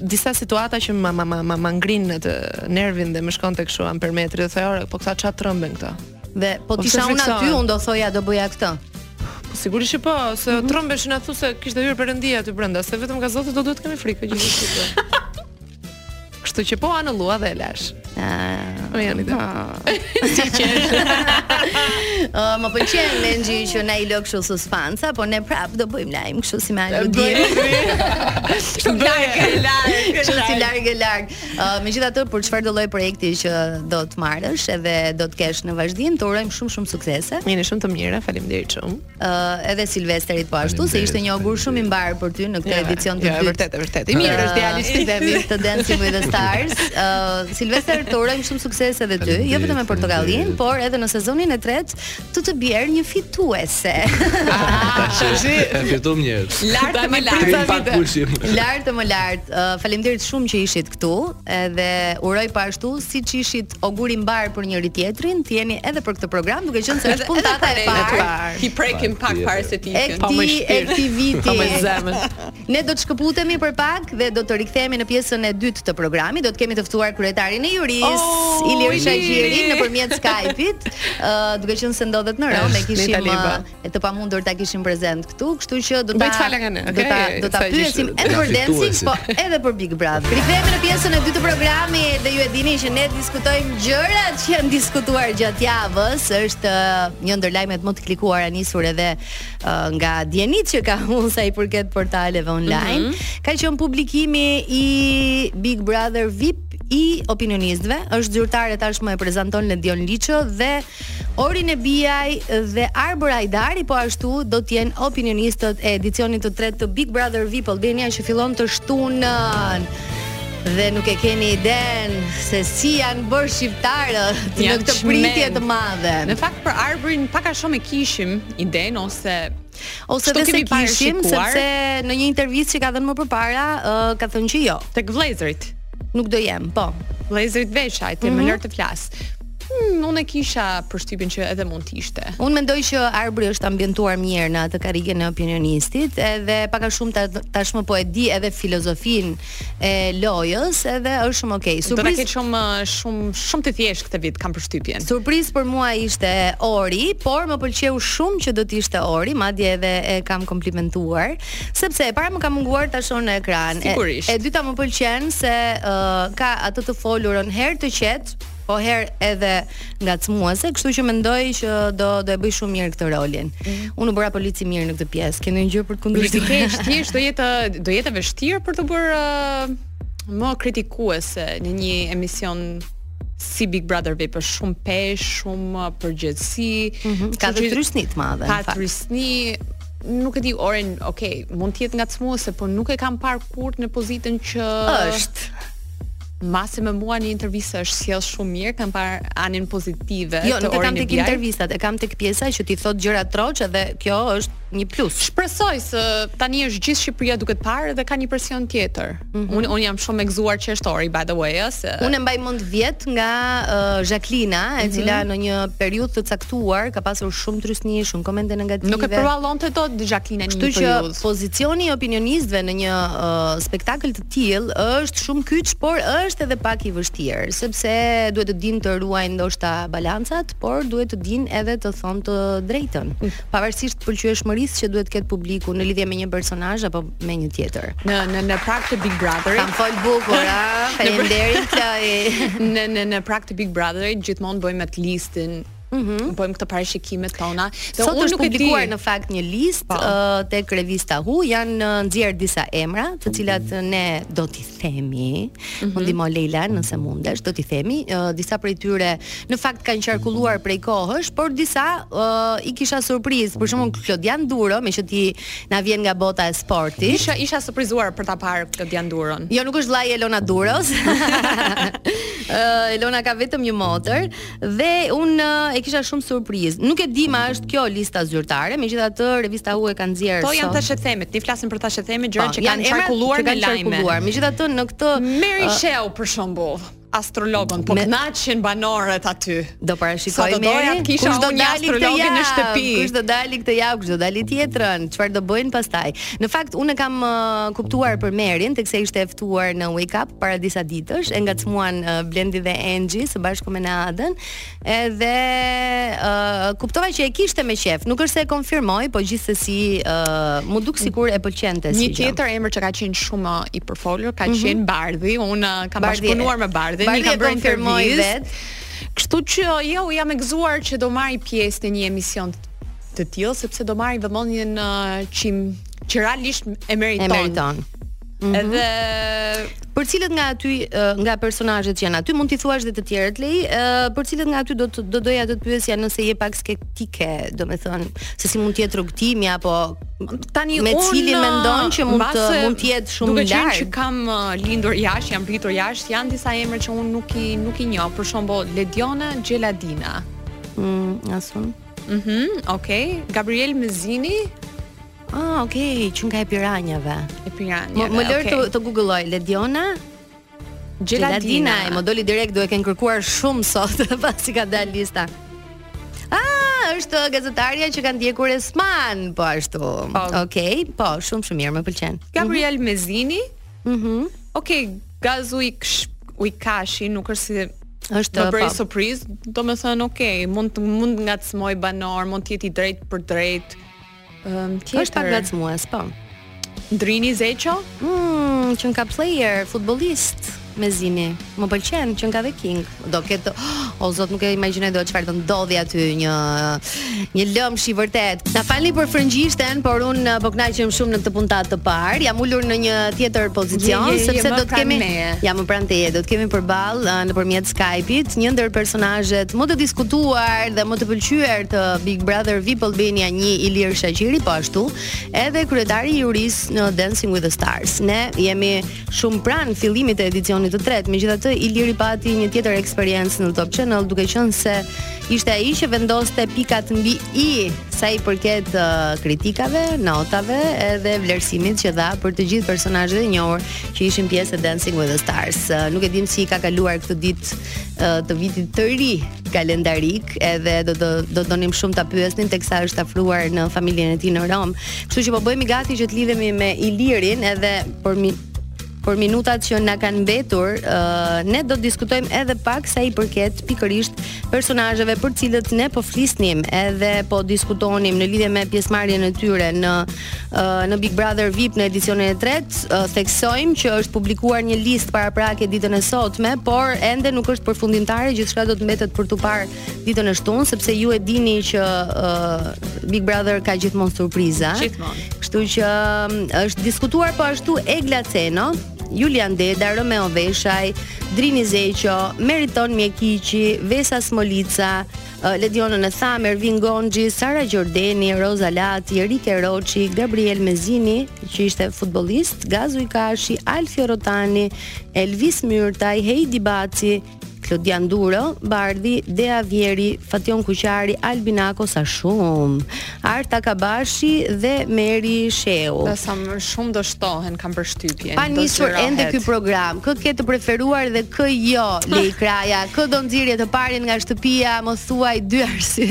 disa situata që ma ma ma ma, ma ngrinte nervin dhe më shkonte kështu ampermetri dhe thoja po këta ça trëmben këta. Dhe po, po t'isha unë aty unë do thoja do bëja këtë. Po sigurisht që po, se mm -hmm. trëmbeshin a thu se kishte hyrë perëndia aty brenda, se vetëm nga Zoti do duhet të kemi frikë të gjithë. Kështu që po anullua dhe e lashë. Ti qesh. Ë, më pëlqen Enxhi që na i lë kështu suspanca, po ne prap do bëjmë lajm kështu si me aludim. Kështu larg e larg. Kështu si larg e larg. Ë, megjithatë për çfarëdo lloj projekti që do të marrësh edhe do të kesh në vazhdim, të urojmë shumë shumë suksese. Jeni shumë të mira, faleminderit shumë. uh, edhe Silvesterit po ashtu se ishte një ogur shumë i mbarë për ty në këtë ja, edicion të dytë. Ja, vërtet, vërtet. I mirë është djali si zemi të Dancing with the Stars. Uh, Silvester, të urojmë shumë suksese edhe ty, jo vetëm me Portokallinë, por edhe në sezonin e tretë të të bjerë një fituese. Ah, Tashi, fitum një. Lart e më lart. Lart e më lart. Uh, faleminderit shumë që ishit këtu, edhe uroj po ashtu siç ishit Ogur i mbarë për njëri-tjetrin, të jeni edhe për këtë program, duke qenë se është puntata e parë. T'i prekim pak para se të ikim. Po më shpirt. E këtij viti. Po më zemër. Ne do të shkëputemi për pak dhe do të rikthehemi në pjesën e dytë të programit. Do të kemi të ftuar kryetarin e jurisë, oh, Ilir Shaqirin nëpërmjet Skype-it, uh, duke qenë se ndodhet në Romë, e kishim e të pamundur ta kishim prezent këtu, kështu që do ta do ta do ta pyesim edhe për Dancing, po edhe për Big Brother. Rikthehemi në pjesën e dytë të programit dhe ju e dini që ne diskutojmë gjërat që janë diskutuar gjatë javës, është uh, një ndër lajmet më të klikuara nisur edhe uh, nga denim që ka humbur sa i përket portaleve online. Mm -hmm. Ka qenë publikimi i Big Brother VIP i opinionistëve, është zyrtare tashmë e prezanton Ledion Liço dhe Ori Nebijaj dhe Arbër Hajdari po ashtu do të jenë opinionistët e edicionit të tretë të Big Brother VIP Albania që fillon të shtunën. Dhe nuk e keni idenë se si janë bërë shqiptarët në këtë pritje të madhe. Në fakt për Arbrin pak a shumë e kishim idenë ose Ose dhe s'e kishim, sepse në një intervistë që ka dhënë më përpara, uh, ka thënë që jo. Tek Vëllezërit. Nuk do jem, po. Vëllezërit Veshaj te, mm -hmm. Më mhm. lër të flasë. Hmm, unë e kisha përshtypjen që edhe mund të ishte. Unë mendoj që Arbri është ambientuar mirë në atë karrigen e opinionistit, edhe pak a shumë tashmë po e di edhe filozofinë e lojës edhe është shumë okay. Surprizë. Do ta ketë shumë shumë shumë të thjeshtë këtë vit, kam përshtypjen. Surprizë për mua ishte Ori, por më pëlqeu shumë që do të ishte Ori, madje edhe e kam komplimentuar, sepse e para më ka munguar ta shoh në ekran. Sigurisht. E, e dyta më pëlqen se uh, ka atë të folurën herë të qetë, po herë edhe ngacmuese, kështu që mendoj që do do e bëjë shumë mirë këtë rolin. Mm. Unë u bëra polici i mirë në këtë pjesë. Keni ndonjë gjë për të kundërshtuar? Nuk e ke, thjesht do jetë do jetë e vështirë për t'u bërë uh, më kritikuese në një emision si Big Brother VIP është shumë peshë, shumë uh, përgjegjësi, mm -hmm. ka trysni të madhe. Ka trysni, nuk e di Orin, ok, mund të jetë ngacmuese, por nuk e kam parë kurrë në pozitën që është Masi me mua në një intervistë është sjellë shumë mirë, kam parë anën pozitive. Jo, nuk e kam tek intervistat, e kam tek pjesa që t'i thotë gjërat troç dhe kjo është një plus. Shpresoj se tani është gjithë Shqipëria duke të parë dhe ka një presion tjetër. Mm -hmm. Unë un jam shumë e gëzuar që është Ori, by the way, as. Unë mbaj mend vjet nga uh, Zhaklina, e mhm. cila mm -hmm. në një periudhë të caktuar ka pasur shumë trysni, shumë komente negative. Nuk e përballonte dot Zhaklina në një periudhë. Kështu që pozicioni i opinionistëve në një uh, spektakël të tillë është shumë kyç, por është edhe pak i vështirë, sepse duhet të dinë të ruajnë ndoshta balancat, por duhet të dinë edhe të thonë të drejtën, pavarësisht pëlqyeshmërisë që mund të ketë publiku në lidhje me një personazh apo me një tjetër. Në në në prag të Big Brotherit. Kam fol bukur, a? Faleminderit Kloi. Në në në prag të Big Brotherit gjithmonë bëjmë atë listën Mm -hmm. bëjmë këto parashikimet tona. Dhe Sot është publikuar në fakt një listë po. uh, tek revista Who, janë uh, nxjerr disa emra, të cilat mm -hmm. ne do t'i themi, mm -hmm. ndihmo Leila nëse mundesh, do t'i themi, uh, disa prej tyre në fakt kanë qarkulluar prej kohësh, por disa uh, i kisha surprizë, për shembull Klodian Duro, meqë ti na vjen nga bota e sportit. Isha isha surprizuar për ta parë Klodian Duron. Jo, nuk është vëllai i Elona Duros. uh, Elona ka vetëm një motër. Dhe unë e kisha shumë surprizë. Nuk e dimë a është kjo lista zyrtare, megjithatë revista Who e ka nxjerrë. Po janë thashetheme, ti flasim për thashethemet gjëra po, që kanë qarkulluar në lajme. Megjithatë në këtë Meri uh, Shehu për shembull, astrologen, po kënaqen banorët aty. Do parashikojë, do doja të kisha unë një astrologe në shtëpi. Kush do dali këtë javë, kush do dali tjetrën, çfarë do bëjnë pastaj. Në fakt unë kam uh, kuptuar për Merin, teksa ishte e ftuar në Wake Up para disa ditësh, e ngacmuan uh, Blendi dhe Enxhi së bashku me Neadën, edhe uh, kuptova që e kishte me qef. Nuk është se e konfirmoi, po gjithsesi uh, mu duk sikur e pëlqente si Një tjetër emër që ka qenë shumë i përfolur ka mm -hmm. qenë Bardhi. Unë uh, kam bashkëpunuar me Bardhin, Bardhit i kam bërë intervistë. Kështu që jo, jam e gëzuar që do marri pjesë në një emision të tillë sepse do marri vëmendjen që që realisht e meriton. E meriton. Mm -hmm. Dhe për cilët nga aty nga personazhet që janë aty mund t'i thuash dhe të tjerët Lei, për cilët nga aty do të do doja të të pyesja nëse je pak skeptike, domethënë se si mund të jetë rrugëtimi apo tani me cilin mendon që mund të mund të jetë shumë duke qenë që kam lindur jashtë, jam rritur jashtë, janë disa emra që unë nuk i nuk i njoh, për shembull Lediona Xheladinaj. Mm, as unë. Mhm, mm okay. Gabriel Mezini. Ah, okay, qënka e piranjave. E piranjave. Më, më lër okay. të ta googloj Lediona. Xheladinaj, e më doli direkt duhet ta kenë kërkuar shumë sot pasi ka dalë lista. Ah, është gazetarja që ka ndjekur Esman, po ashtu. Po. Okej, okay, po, shumë shumë mirë, më pëlqen. Gabriel mm -hmm. Mezini, Mhm. Mm Okej, okay, Gaz Vishkashi, nuk është se më bëri surprizë, domethënë, okay, mund të mund ngacmojë banorë, mund të jetë i drejtpërdrejtë. Ëm ehm, um, tjetër. Është pak ngacmues, po. Ndrini Zeço? Mm, qënka player, futbollist Mezini. Më pëlqen qënka The King. do ketë o zot nuk e imagjinoj dot çfarë do ndodhi aty një një lëmsh i vërtetë. Na falni për frëngjishten, por unë uh, po kënaqem shumë në këtë puntatë të parë. Jam ulur në një tjetër pozicion je, je, sepse do të kemi jam më pranë teje, do të kemi përballë uh, nëpërmjet Skype-it një ndër personazhet më të diskutuar dhe më të pëlqyer të Big Brother VIP Albania 1 Ilir Shaqiri po ashtu, edhe kryetari i jurisë në Dancing with the Stars. Ne jemi shumë pranë fillimit të edicionit të tretë. Megjithatë, Iliri pati një tjetër eksperiencë në Top Channel, duke qenë se ishte ai që vendoste pikat mbi i sa i përket uh, kritikave, notave edhe vlerësimit që dha për të gjithë personazhet e njohur që ishin pjesë e Dancing with the Stars. Uh, nuk e dimë si ka kaluar këtë ditë uh, të vitit të ri kalendarik, edhe do do do donim shumë ta pyesnim teksa është afruar në familjen e tij në Romë. Kështu që po bëhemi gati që të lidhemi me Ilirin edhe për mi për minutat që na kanë mbetur, uh, ne do të diskutojmë edhe pak sa i përket pikërisht personazheve për të cilët ne po flisnim, edhe po diskutonim në lidhje me pjesëmarrjen e tyre në uh, në Big Brother VIP në edicionin e tretë, uh, theksojmë që është publikuar një listë paraprake ditën e sotme, por ende nuk është përfundimtare, gjithçka do të mbetet për t'u parë ditën e shtunë sepse ju e dini që uh, Big Brother ka gjithmonë surpriza. Gjithmonë. Kështu që um, është diskutuar po ashtu Egla Ceno, Julian Deda, Romeo Veshaj, Drini Zeqo, Meriton Mjekiqi, Vesa Smolica, uh, Ledionën e thamë, Ervin Gonxhi, Sara Gjordeni, Rozana Lati, Erike Roçi, Gabriel Mezini, që ishte futbolist, Gazu Ikashi, Alfio Rotani, Elvis Myrtaj, Heidi Baci, Klodian Duro, Bardhi, Dea Vieri, Fation Kuqari, Albina Ko sa shumë. Arta Kabashi dhe Meri Shehu. Dhe sa më shumë do shtohen kam përshtypjen. Pa nisur ende ky program. Kë ke të preferuar dhe kë jo, Lei Kraja? Kë do nxirrje të parin nga shtëpia? Mos thuaj dy arsye.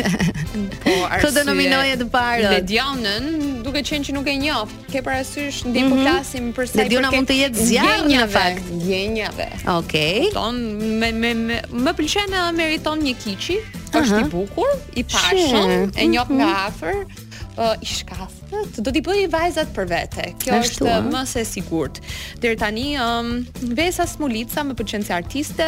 Po, arsye. Kë do nominoje të parë? Ledionën, duke qenë që nuk e njoh. Ke parasysh ndje po mhm. flasim për sa i përket. Lediona mund të jetë zjarr në fakt. Ndjenjave. Okej. Ton me me me më pëlqen edhe Meriton Mjekiqi. Është i bukur, i pashëm, e njoh nga mhm. afër. Uh, i shkathët, do t'i bëjë vajzat për vete. Kjo Ashtu, është më se sigurt. Deri tani, um, Vesa Smolica më pëlqen si artiste,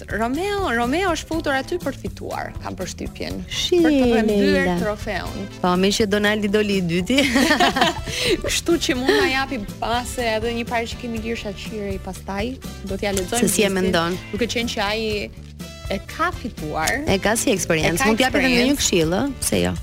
Romeo, Romeo është futur aty për të fituar, kam përshtypjen. Shi, për të rrëmbyer trofeun. Po, meqë Donaldi doli i dyti. Kështu që mund na japi pse jo edhe një parë që kemi Ilir Shaqirin pastaj, do t'ia lexojmë. Se si e mendon? Duke qenë që ai e ka fituar. E ka si eksperiencë, mund t'japi edhe një këshillë, pse jo?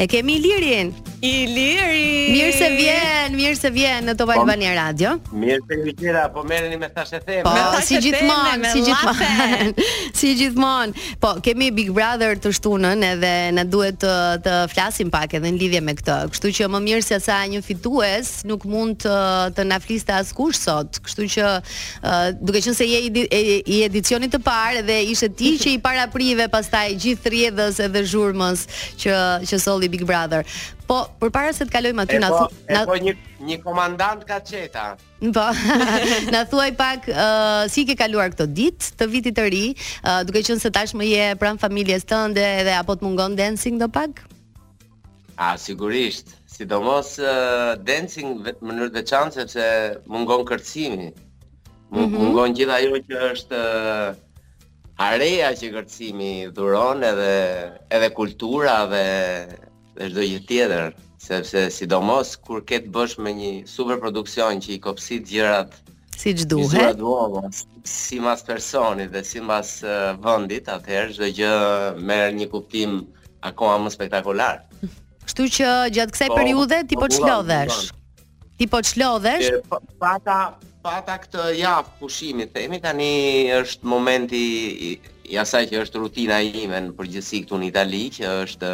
E kemi Ilirin. Iliri. Mirë se vjen, mirë se vjen në Top po, Albania Radio. Mirë se ju gjeta, po merreni me thashetheme. Po, me si gjithmonë, si gjithmonë. si gjithmonë. Po, kemi Big Brother të shtunën edhe na duhet të flasim pak edhe në lidhje me këtë. Kështu që më mirë se sa një fitues nuk mund të na fliste askush sot. Kështu që uh, duke qenë se je i, e, i edicionit të parë dhe ishe ti që i paraprive pastaj gjithë rrjedhës edhe zhurmës që që solli Big Brother. Po, përpara se të kalojmë aty na na po një një komandant ka çeta. Po. na thuaj pak uh, si ke kaluar këto ditë të Vitit të Ri, uh, duke qenë se tashmë je pranë familjes tënde edhe apo të mungon Dancing-u pak? A sigurisht, sidomos uh, dancing në mënyrë të veçantë sepse mungon kërcimi. Mm -hmm. Mungon gjithë ajo që është uh, Hareja që kërcimi dhuron edhe edhe kultura dhe dhe çdo gjë tjetër, sepse sidomos kur ke të bësh me një super produksion që i kopsit gjërat siç duhet. Gjëra duova, simbas personit dhe simbas vendit, atëherë çdo gjë merr një kuptim akoma më spektakolar. Kështu që gjatë kësaj po, periudhe ti po, po çlodhesh. Ti po çlodhesh? Pata pata këtë javë pushimi, themi tani është momenti i asaj që është rutina ime në përgjithësi këtu në Itali, që është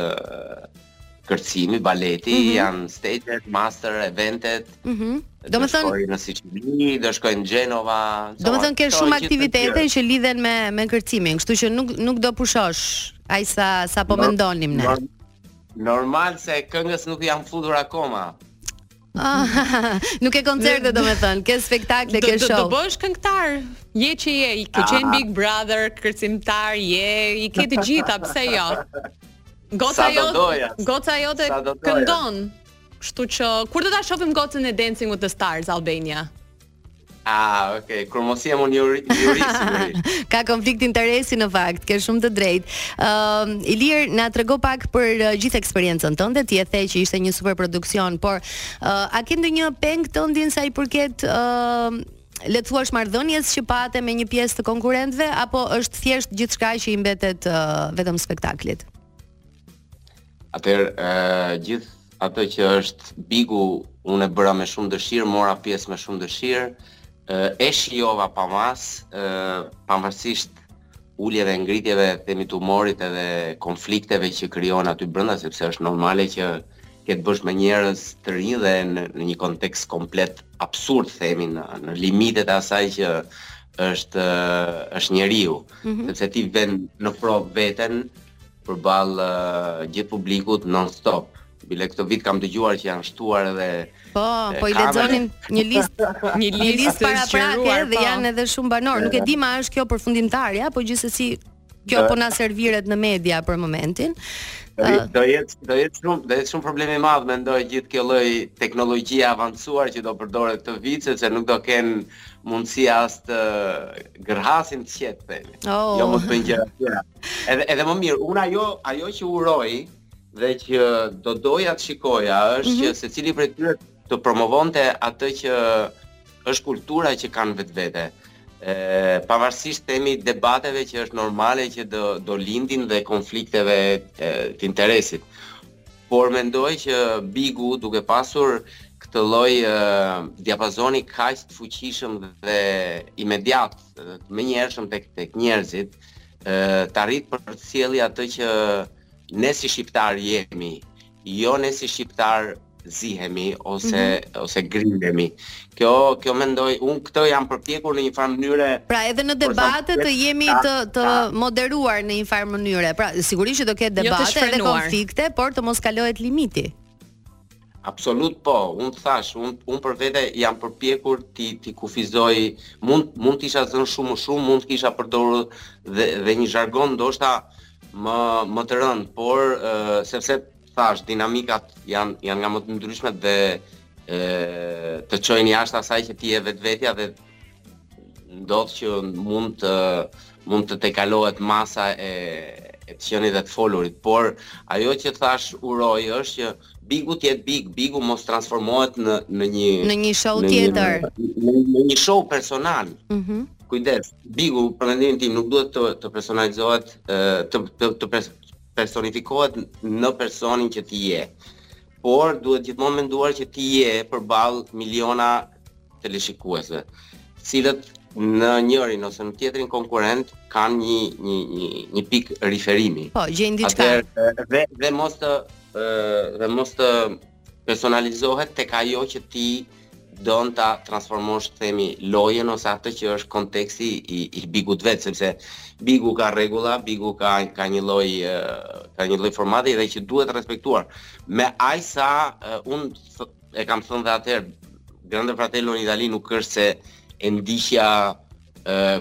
kërcimi, baleti, mm -hmm. janë stages, master, eventet. Mm -hmm. Domethënë në Sicili, do shkoj në Genova. Domethënë ke shumë aktivitete që lidhen me me kërcimin, kështu që nuk nuk do pushosh aq sa sa po mendonim ne. Normal se këngës nuk jam futur akoma. Ah, nuk ke koncerte domethënë, ke spektakle, ke show. Do, do, do bëhesh këngëtar, je që je, ke qenë ah. Big Brother, kërcimtar, je, i ke të gjitha, pse jo? Goca jo, goca jote këndon, kështu që, kur do ta shofim gocën te Dancing with the Stars, Albania? Ah, okay. Kur të mos jem unë juri, juri Ka konflikt interesi në fakt, ke shumë të drejtë. Ëm, ehm, uh, Ilir, na trego pak për uh, gjithë eksperiencën tënde. Ti e the që ishte një super produksion, por uh, a ke ndonjë peng tëndin sa i përket ëm ehm, uh, le të thuash marrëdhënies që pate me një pjesë të konkurrentëve apo është thjesht gjithçka që i mbetet uh, vetëm spektaklit? Atëherë, gjithë atë që është Bigu, unë e bëra me shumë dëshirë, mora pjesë me shumë dëshirë, e shijova pa masë, pavarësisht uljeve, ngritjeve, themi të umorit edhe konflikteve që krijohen aty brenda, sepse është normale që ke të bësh me njerëz të rinj dhe në, një kontekst komplet absurd, themi, në, në limitet e asaj që është, është njeriu, mm -hmm. sepse ti ven në provë veten, përballë gjithë publikut non stop. Bile këtë vit kam dëgjuar që janë shtuar edhe Po, po i lexonim një listë, një listë paraprake dhe po. janë edhe shumë banorë. Nuk e di nëse është kjo përfundimtarja, po gjithsesi kjo po na serviret në media për momentin. Do jetë do jetë shumë do jetë shumë problem i madh mendoj gjithë kjo lloj teknologjie e avancuar që do përdoret këtë vit sepse nuk do kenë mundësi as të gërhasim të qetë themi. Oh. Jo më të bëjnë gjëra tjera. Edhe edhe më mirë, unë ajo ajo që uroj dhe që do doja të shikoja është mm -hmm. që mhm. secili prej tyre të promovonte atë që është kultura që kanë në vetvete. Ë pavarësisht themi debateve që është normale që do do lindin dhe konflikteve të interesit. Por mendoj që Bigu duke pasur këtë lloj diapazoni kaq të fuqishëm dhe imediat, menjëhershëm tek tek njerëzit, ë të arrijë për të sjellë atë që ne si shqiptarë jemi, jo ne si shqiptarë zihemi ose mm -hmm. ose grindemi. Kjo kjo mendoj unë këtë jam përpjekur në një farë mënyre. Pra edhe në debate të jemi të të moderuar në një farë mënyre. Pra sigurisht që do ketë jo debate edhe konflikte, por të mos kalohet limiti. Absolut po, unë të thashë, unë, unë për vete jam përpjekur t'i, t'i kufizoj, mund, mund të isha zënë shumë më shumë, mund të kisha përdorur dhe, dhe një zhargon ndoshta më, më të rëndë, por uh, sepse thashë, dinamikat janë, janë nga më të ndryshmet dhe uh, të çojnë jashtë asaj që ti je vetvetja dhe ndodh që mund të mund të tejkalohet masa e e të qenit dhe të folurit, por ajo që thashë uroj është që Bigu të jetë Big, Bigu mos transformohet në në një në një show në tjetër, në, në një show personal. Mhm. Mm Kujdes, Bigu për mendimin tim nuk duhet të të personalizohet, të të, të personifikohet në personin që ti je por duhet gjithmonë menduar që ti je përballë miliona teleshikuesve, të cilët në njërin ose në tjetrin konkurrent kanë një një një një pikë riferimi. Po, gjejnë diçka. Atëherë dhe dhe mos të dhe mos të personalizohet tek ajo që ti don ta transformosh themi lojën ose atë që është konteksti i, i bigut vetë sepse bigu ka rregulla, bigu ka ka një lloj ka një lloj formati dhe që duhet respektuar. Me aq sa uh, unë E kam thënë dhe atëherë, Grande Fratello në Itali nuk është se e ndiqja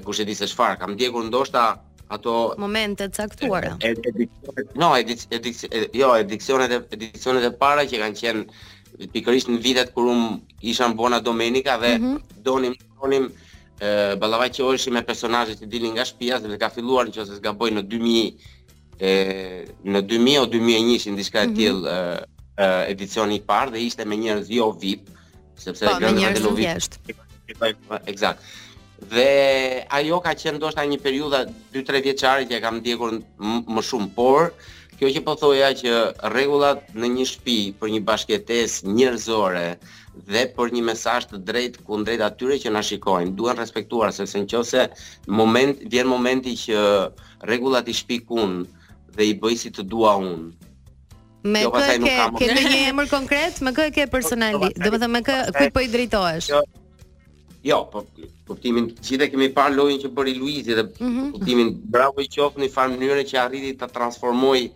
kushedi se çfarë, kam ndjekur ndoshta ato momente të caktuara. No, jo, edicionet e edicionet e para që kanë qenë pikërisht në vitet kur unë isha në Buona Domenica dhe mm -hmm. donim donim ë ballafaqoheshim me personazhe që dilin nga shtëpia dhe ka filluar nëse s'gaboj në 2000 e në 2000 o 2001 ishte diçka e mhm. tillë mm -hmm. e, e, edicioni i parë dhe ishte me njerëz jo VIP, sepse po, me njerëz të thjeshtë. Eksakt. Dhe ajo ka qenë ndoshta një periudhë 2-3 vjeçare që e kam ndjekur më shumë, por kjo që po thoja që rregullat në një shtëpi për një bashkëtesë njerëzore dhe për një mesazh të drejtë kundrejt atyre që na shikojnë, duhen respektuar sepse në qoftë se vjen momenti që rregullat i shpik un dhe i bëj si të dua un. Me kë ke ke ndonjë emër konkret? Me kë e ke personalisht? Domethënë me kë kujt po i drejtohesh? Jo, jo po kuptimin gjithë kemi parë lojën që bëri Luizi dhe mm -hmm. kuptimin bravo i qoftë në një farë mënyre që arriti ta transformojë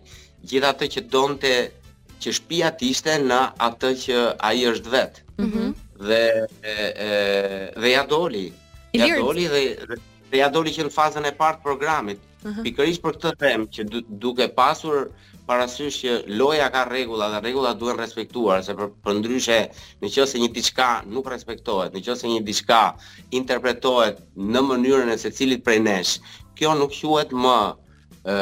gjithë atë që donte që shtëpia të ishte në atë që ai është vet. Mm -hmm. Dhe e, e, dhe ia doli. Ia doli dhe, dhe Dhe ia doli që në fazën e parë të programit. Mhm. Pikërisht për këtë them që duke pasur parasysh që loja ka rregulla dhe rregullat duhen respektuar, se për, përndryshe në qoftë se një diçka nuk respektohet, në qoftë se një diçka interpretohet në mënyrën e secilit prej nesh, kjo nuk quhet më ë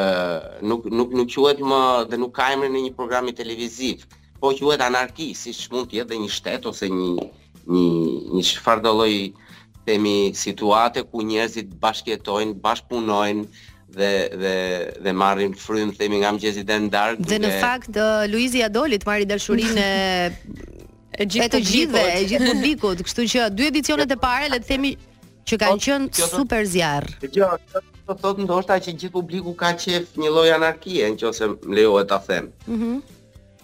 nuk nuk nuk quhet më dhe nuk ka emrin e një programi televiziv, po quhet anarki, siç mund të jetë dhe një shtet ose një Një, një çfarëdo lloj themi situate ku njerëzit bashkjetojnë, bashkëpunojnë, dhe dhe dhe marrin frymë themi nga mëngjesi deri në darkë dhe në fakt Luizi ia doli të marrë dashurinë e e gjithë të gjithëve, e gjithë publikut, kështu që dy edicionet e para le të themi që kanë qenë super zjarr. Kjo do të thotë ndoshta që gjithë publiku ka qejf një lloj anarkie, në qoftë se më lejohet ta them. Mhm.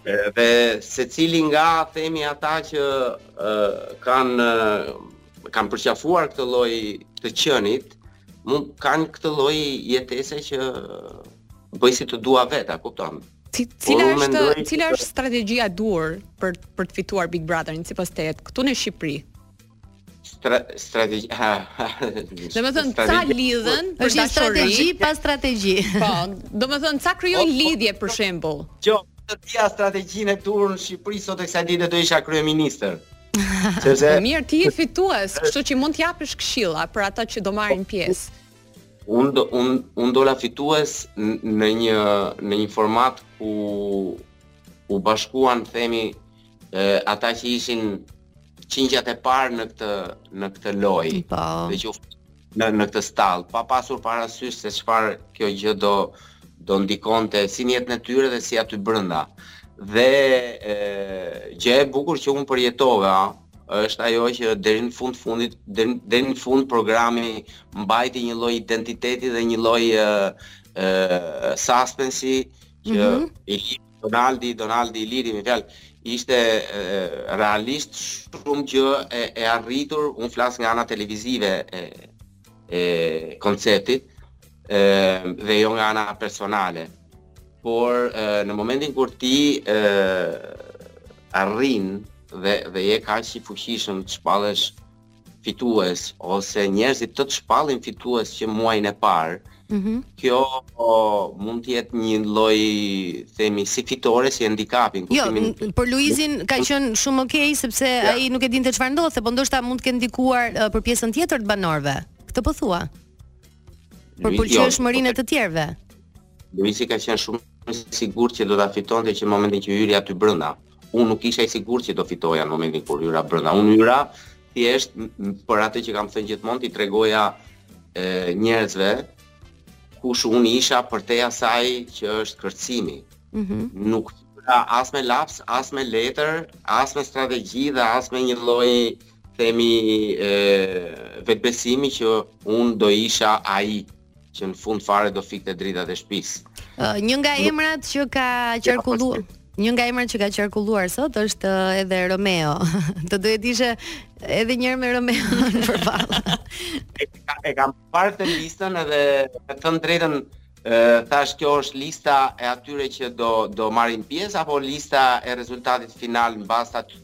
Dhe secili nga themi ata që kanë kanë përqafuar këtë lloj të qenuri, mund kanë këtë lloj jetese që bëj si të dua vetë, a kupton? Cila është mendoj, cila është strategjia e duhur për për të fituar Big Brotherin sipas teje këtu në Shqipëri? strategji ha domethënë ca lidhen për një strategji pa strategji po domethënë ca krijojnë po, po, lidhje për shembull jo të dija strategjinë e duhur në Shqipëri sot e kësaj dite do isha kryeministër sepse po mirë ti je fitues kështu që mund të japësh këshilla për ata që do marrin pjesë un do un un dola fitues në një në një format ku u bashkuan themi ata që ishin qingjat e parë në këtë në këtë lojë. Po. Dhe që në në këtë stall, pa pasur parasysh se çfarë kjo gjë do do ndikonte si në jetën e tyre dhe si aty brenda. Dhe e, gjë e bukur që un përjetova është ajo që deri në fund fundit deri në fund programi mbajti një lloj identiteti dhe një lloj ë suspensi që mm -hmm. Donaldi, Donaldi Iliri me një fjalë, ishte realisht shumë gjë e, e arritur, un flas nga ana televizive e e konceptit e, dhe jo nga ana personale. Por e, në momentin kur ti e, arrin dhe dhe je kaq i fuqishëm të shpallesh fitues ose njerëzit të të shpallin fitues që muajin e parë, mm -hmm. kjo o, mund të jetë një lloj themi si fitore si handikapi. Jo, kuptimin... për Luizin ka qenë shumë okay sepse ja. ai nuk e dinte çfarë ndodhte, po ndoshta mund të ketë ndikuar uh, për pjesën tjetër të banorëve. Këtë po thua? Për jo, pëlqyeshmërinë e të tjerëve. Luizi ka qenë shumë i sigurt që do ta fitonte që në momentin që hyri aty brenda. Unë nuk isha i sigurt që do fitoja në momentin kur hyra brenda. Unë hyra thjesht për atë që kam thënë gjithmonë t'i tregoja njerëzve kush unë isha përtej asaj që është kërcimi. Mm -hmm. Nuk hyra as me laps, as me letër, as me strategji dhe as me një lloj themi e, vetbesimi që unë do isha ai që në fund fare do fikte dritat e shtëpisë. Uh, një nga emrat që ka qarkulluar Një nga emrat që ka qarkulluar sot është edhe Romeo. Do doje të ishe edhe një herë me Romeo përballë. e, ka, e kam parë atë listën edhe të them të drejtën thash kjo është lista e atyre që do do marrin pjesë apo lista e rezultatit final mbas atyre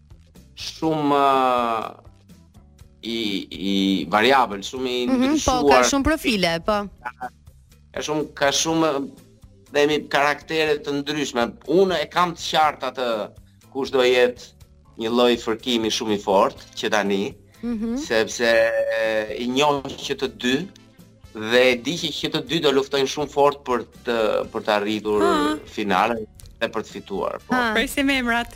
shumë uh, i i variabël, shumë i ndryshuar. Mhm, mm po ka shumë profile, po. Ka shumë ka shumë themi karaktere të ndryshme. Unë e kam të qartë atë kush do jetë një lloj fërkimi shumë i fortë që tani, mm -hmm. sepse i njoh që të dy dhe e di që që të dy do luftojnë shumë fort për të për të arritur finalen dhe për të fituar. Po. Presim emrat.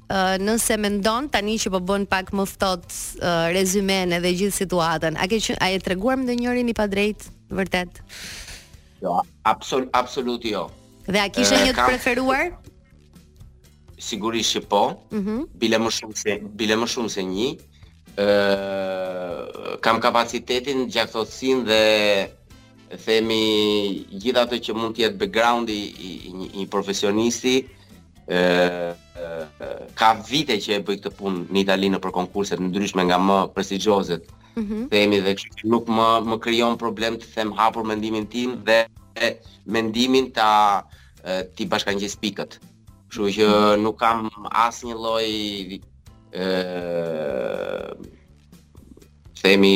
uh, nëse mendon tani që po bën pak më ftoht uh, rezymenë edhe gjithë situatën, a ke që, a je treguar me ndonjërin i padrejt vërtet? Jo, absolut absolut jo. Dhe a kishe një të preferuar? Sigurisht që po. Mhm. Mm bile më shumë se bile më shumë se një. Ëh, kam kapacitetin, gjakftohtësinë dhe themi gjithë ato që mund të jetë background-i i, i, një profesionisti, ë ka vite që e bëj këtë punë në Itali nëpër konkurse të ndryshme nga më prestigjiozet. Mm -hmm. Themi dhe kështu nuk më më krijon problem të them hapur mendimin tim dhe mendimin t'ia t'i bashkëngjis pikët. Kështu që mhm. nuk kam asnjë lloj ë themi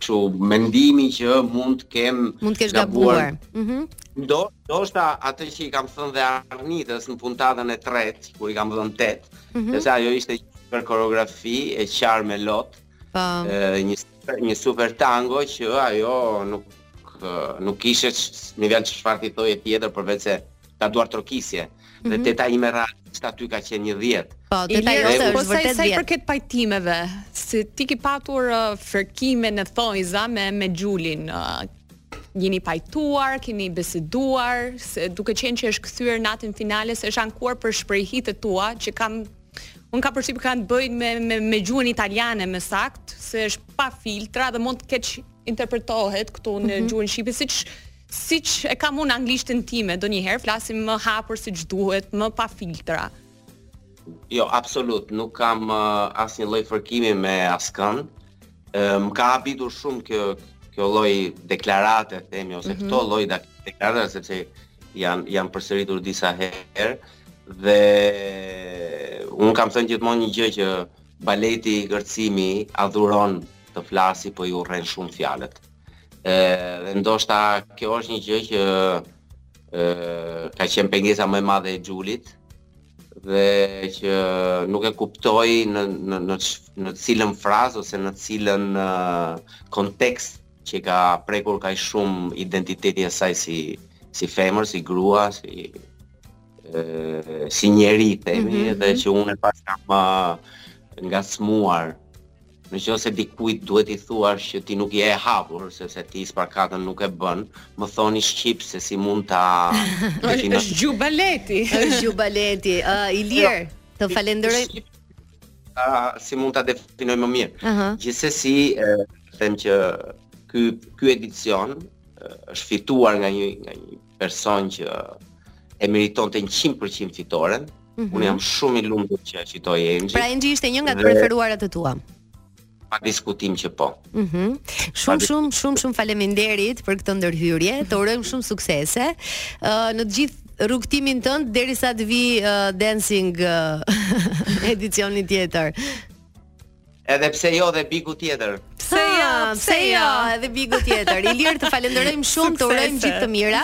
kshu mendimi që mund të kem mund të kesh gabuar. Mhm. Mm do ndoshta atë që i kam thënë dhe Arnitës në puntatën e tretë, kur i kam dhënë 8, mm -hmm. se ajo ishte super koreografi e qarë me lot. Po. Një një super tango që ajo nuk nuk ishte në vend çfarë t'i thoje tjetër përveçse ta duartrokisje dhe mm -hmm. teta ime realisht aty ka qenë një 10. Po, teta ime është vërtet 10. Po sa i sa i përket pajtimeve, se ti ke patur uh, fërkime në thonjza me me Xhulin, uh, jeni pajtuar, keni biseduar, se duke qenë që është kthyer natën finale se është ankuar për shprehjet e tua që kam unë kam përshtypjen kanë të bëjnë me me me gjuhën italiane më saktë, se është pa filtra dhe mund të keqinterpretohet këtu në mm -hmm. gjuhën shqipe siç siç e kam unë anglishten time, ndonjëherë flasim më hapur siç duhet, më pa filtra. Jo, absolut, nuk kam uh, asnjë lloj fërkimi me askënd. Më ka habitur shumë kjo, kjo lloj deklarate, themi, ose mm -hmm. këto lloj deklaratash, sepse janë, janë përsëritur disa herë. Dhe unë kam thënë gjithmonë një gjë që baleti, kërcimi adhuron të flasë, po i urren shumë fjalët. dhe ndoshta kjo është një gjë që ë ka qenë pengesa më e madhe e Xhulit dhe që nuk e kuptoj në në në në cilën frazë ose në cilën kontekst që i ka prekur kaq shumë identitetin e saj si si femër, si grua, si si njeri themi mm -hmm. dhe mhm. që unë e paskam uh, ngacmuar Në qoftë se dikujt duhet t'i thuash që ti nuk je e hapur, sepse ti spakatën nuk e bën, më thoni shqip se si mund ta definoj. Është gjuhë baleti. Është gjuhë baleti. Ë uh, Ilir, të falenderoj. Ë uh, si mund ta definoj më mirë. Uh -huh. Gjithsesi, uh, them që ky ky edicion uh, është fituar nga një nga një person që e meritonte 100% fitoren. Mm -hmm. Unë jam shumë i lumtur që e fitoi Enxhi. Pra Enxhi ishte një nga të preferuarat e tua pa diskutim që po. Mhm. Mm shumë shumë shumë shumë faleminderit për këtë ndërhyrje. Të urojmë shumë suksese. Ë uh, në të gjithë rrugtimin tënd derisa të vijë uh, dancing uh, edicioni tjetër. Edhe pse jo dhe bigu tjetër. Pse jo, pse jo, jo, edhe bigu tjetër. Ilir, të falenderojmë shumë, të urojmë gjithë të mira.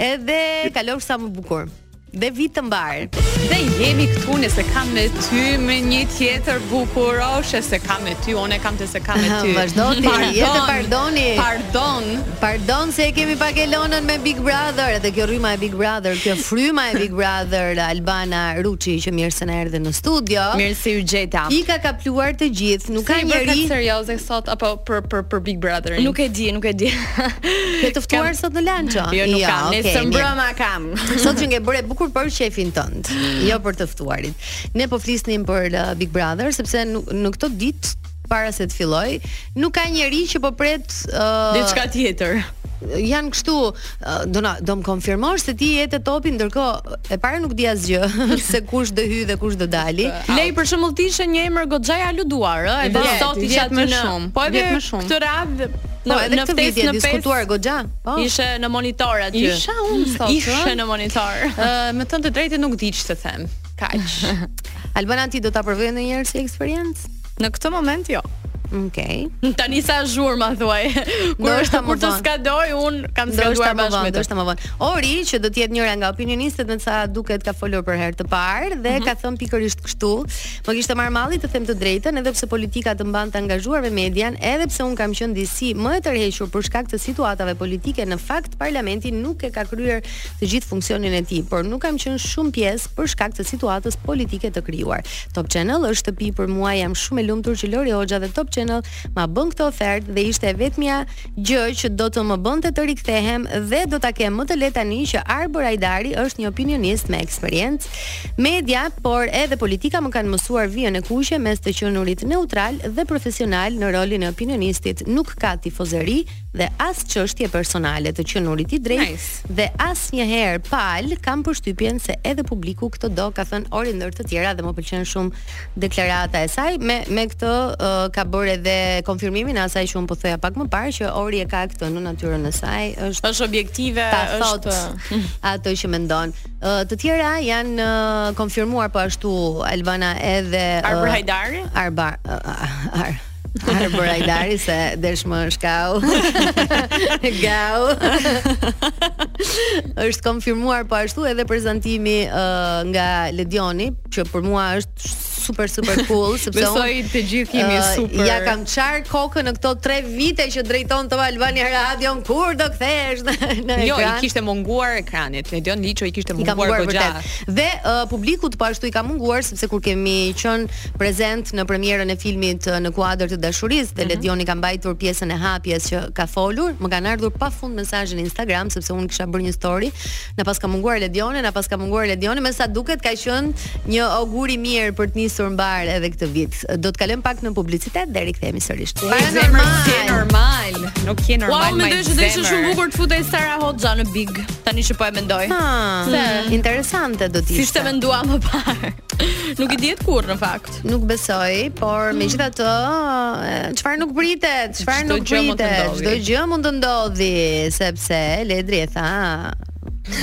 Edhe kalofsh sa më bukur. Dhe vit të mbarë. Dhe jemi këtu nëse kam me ty me një tjetër bukuroshe se kam me ty, unë kam të se kam me ty. Vazhdo ti, jetë pardoni. Pardon. Pardon se e kemi pak Elonën me Big Brother, edhe kjo rryma e Big Brother, kjo fryma e Big Brother Albana Ruçi mirë se na erdhe në studio. Mirë se ju gjeta. I ka kapluar të gjithë, nuk ka njeri. Shumë serioze sot apo për për për Big Brother. Nuk e di, nuk e di. Ke të ftuar sot në Lancho? Jo, nuk jo, kam. Okay, Nesër mbrëma kam. Sot qenke bërë bukur për shefin tënd, jo për të ftuarit. Ne po flisnim për uh, Big Brother sepse në këto ditë para se të filloj, nuk ka njeri që po pret uh, diçka tjetër janë kështu do na do më konfirmosh se ti je te topi ndërkohë e para nuk di asgjë se kush do hyj dhe kush do dali le për shembull ti ishe një emër goxha i aluduar ë edhe sot isha më shumë po edhe më shumë këtë radhë Po, në, edhe këtë vit e diskutuar goxha. Po. Ishe në monitor aty. Isha unë sot. Ishe në monitor. Ë, me thënë të drejtë nuk di ç'të them. Kaq. Albana ti do ta provoje ndonjëherë si eksperiencë? Në këtë moment jo. Okej. Okay. Tani sa zhur ma thuaj. Kur është kur të skadoj un kam skaduar më vonë, do të më vonë. Ori që do të jetë njëra nga opinionistet me sa duket ka folur për herë të parë dhe mm -hmm. ka thënë pikërisht kështu. Më kishte marrë malli të them të drejtën edhe pse politika të mban të angazhuar me median, edhe pse un kam qenë disi më e tërhequr për shkak të situatave politike në fakt parlamenti nuk e ka kryer të gjithë funksionin e tij, por nuk kam qenë shumë pjesë për shkak të situatës politike të krijuar. Top Channel është shtëpi për mua, jam shumë e lumtur që Lori Hoxha dhe Top Channel ma bënë këtë ofertë dhe ishte e vetmja gjë që do të më bënte të rikthehem dhe do ta kem më të lehtë tani që Arbër Hajdari është një opinionist me eksperiencë. Media, por edhe politika më kanë mësuar vijën e kuqe mes të qenurit neutral dhe profesional në rolin e opinionistit. Nuk ka tifozeri, dhe as çështje personale të qenurit i drejtë nice. dhe asnjëherë palë kam përshtypjen se edhe publiku këtë do ka thënë Ori ndër të tjera dhe më pëlqen shumë deklarata e saj me me këtë uh, ka bërë edhe konfirmimin e asaj që un po thoja pak më parë që Ori e ka këtë në natyrën e saj është është objektive ta thot është... ato që mendon uh, të tjera janë uh, konfirmuar po ashtu Albana edhe uh, Arbër Hajdari Arbar uh, ar, Arbër Hajdari se desh më shkau Gau është konfirmuar po ashtu edhe prezantimi uh, nga Ledioni Që për mua është super super cool sepse Besoj un, të gjithë jemi uh, super. Ia kam çarë kokën në këto 3 vite që drejton Top Albania Radion kur do kthehesh në, në jo, ekran. Jo, i kishte munguar ekranit. Ledion Liço i kishte munguar, munguar goxha. Dhe uh, publikut po ashtu i ka munguar sepse kur kemi qenë prezent në premierën e filmit Në kuadër të dashurisë dhe mhm. Ledioni ka mbajtur pjesën e hapjes që ka folur. Më kanë ardhur pafund mesazhe në Instagram sepse unë kisha bërë një story. Na paska munguar Ledioni, na paska munguar Ledioni, me sa duket ka qenë një ogur i mirë për të nisur mbarë edhe këtë vit. Do të kalojmë pak në publicitet dhe rikthehemi sërish. Paranormal, je normal. Nuk je normal. Wow, mendoj se do ishte shumë bukur të futej Sara Hoxha në Big. Tani që po e mendoj. Ha, hmm. Interesante do të ishte. S'e kisha menduar më parë. Nuk i dihet kurrë në fakt. Nuk besoj, por hmm. megjithatë, çfarë nuk pritet, çfarë nuk pritet, çdo gjë mund të ndodhë, sepse Ledri e tha,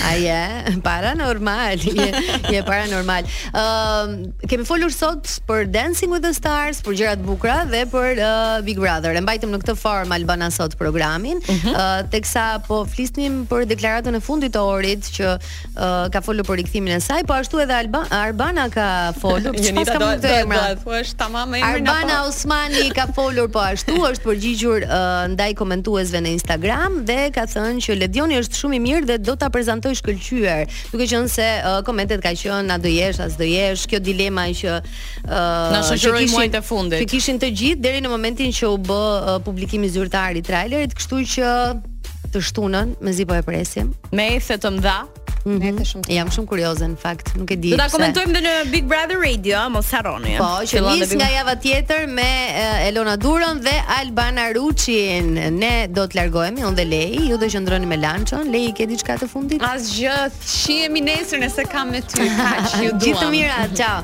A je, paranormal, je, je paranormal. Uh, kemi folur sot për Dancing with the Stars, për gjëra të bukura dhe për uh, Big Brother. E mbajtëm në këtë formë Albana sot programin, uh mhm. -huh. uh, teksa po flisnim për deklaratën e fundit të Orit që uh, ka folur për rikthimin e saj, po ashtu edhe Alba, Arbana ka folur. Jeni ta do të emra. Po është tamam emri. Arbana apo? Osmani ka folur po ashtu, është përgjigjur uh, ndaj komentuesve në Instagram dhe ka thënë që Ledioni është shumë i mirë dhe do ta prezantojë shkëlqyer, duke qenë se uh, komentet kanë qenë a do jesh a s'do jesh, kjo dilema që uh, na shoqëroi muajt e fundit. Që kishin të gjithë deri në momentin që u bë uh, publikimi zyrtar i trailerit, kështu që të shtunën, mezi po e presim. Me ethe të mëdha. Mm -hmm. shumë Jam shumë kurioze në fakt, nuk e di. Do ta komentojmë dhe në Big Brother Radio, mos harroni. Po, që nis nga java tjetër me eh, Elona Duron dhe Albana Ruçin. Ne do të largohemi unë dhe Lei, ju do qëndroni me Lançon. Lei ke diçka të fundit? Asgjë, shihemi nesër në mos gaboj me ty. Kaq, ju dua. Gjithë të mirat, ciao.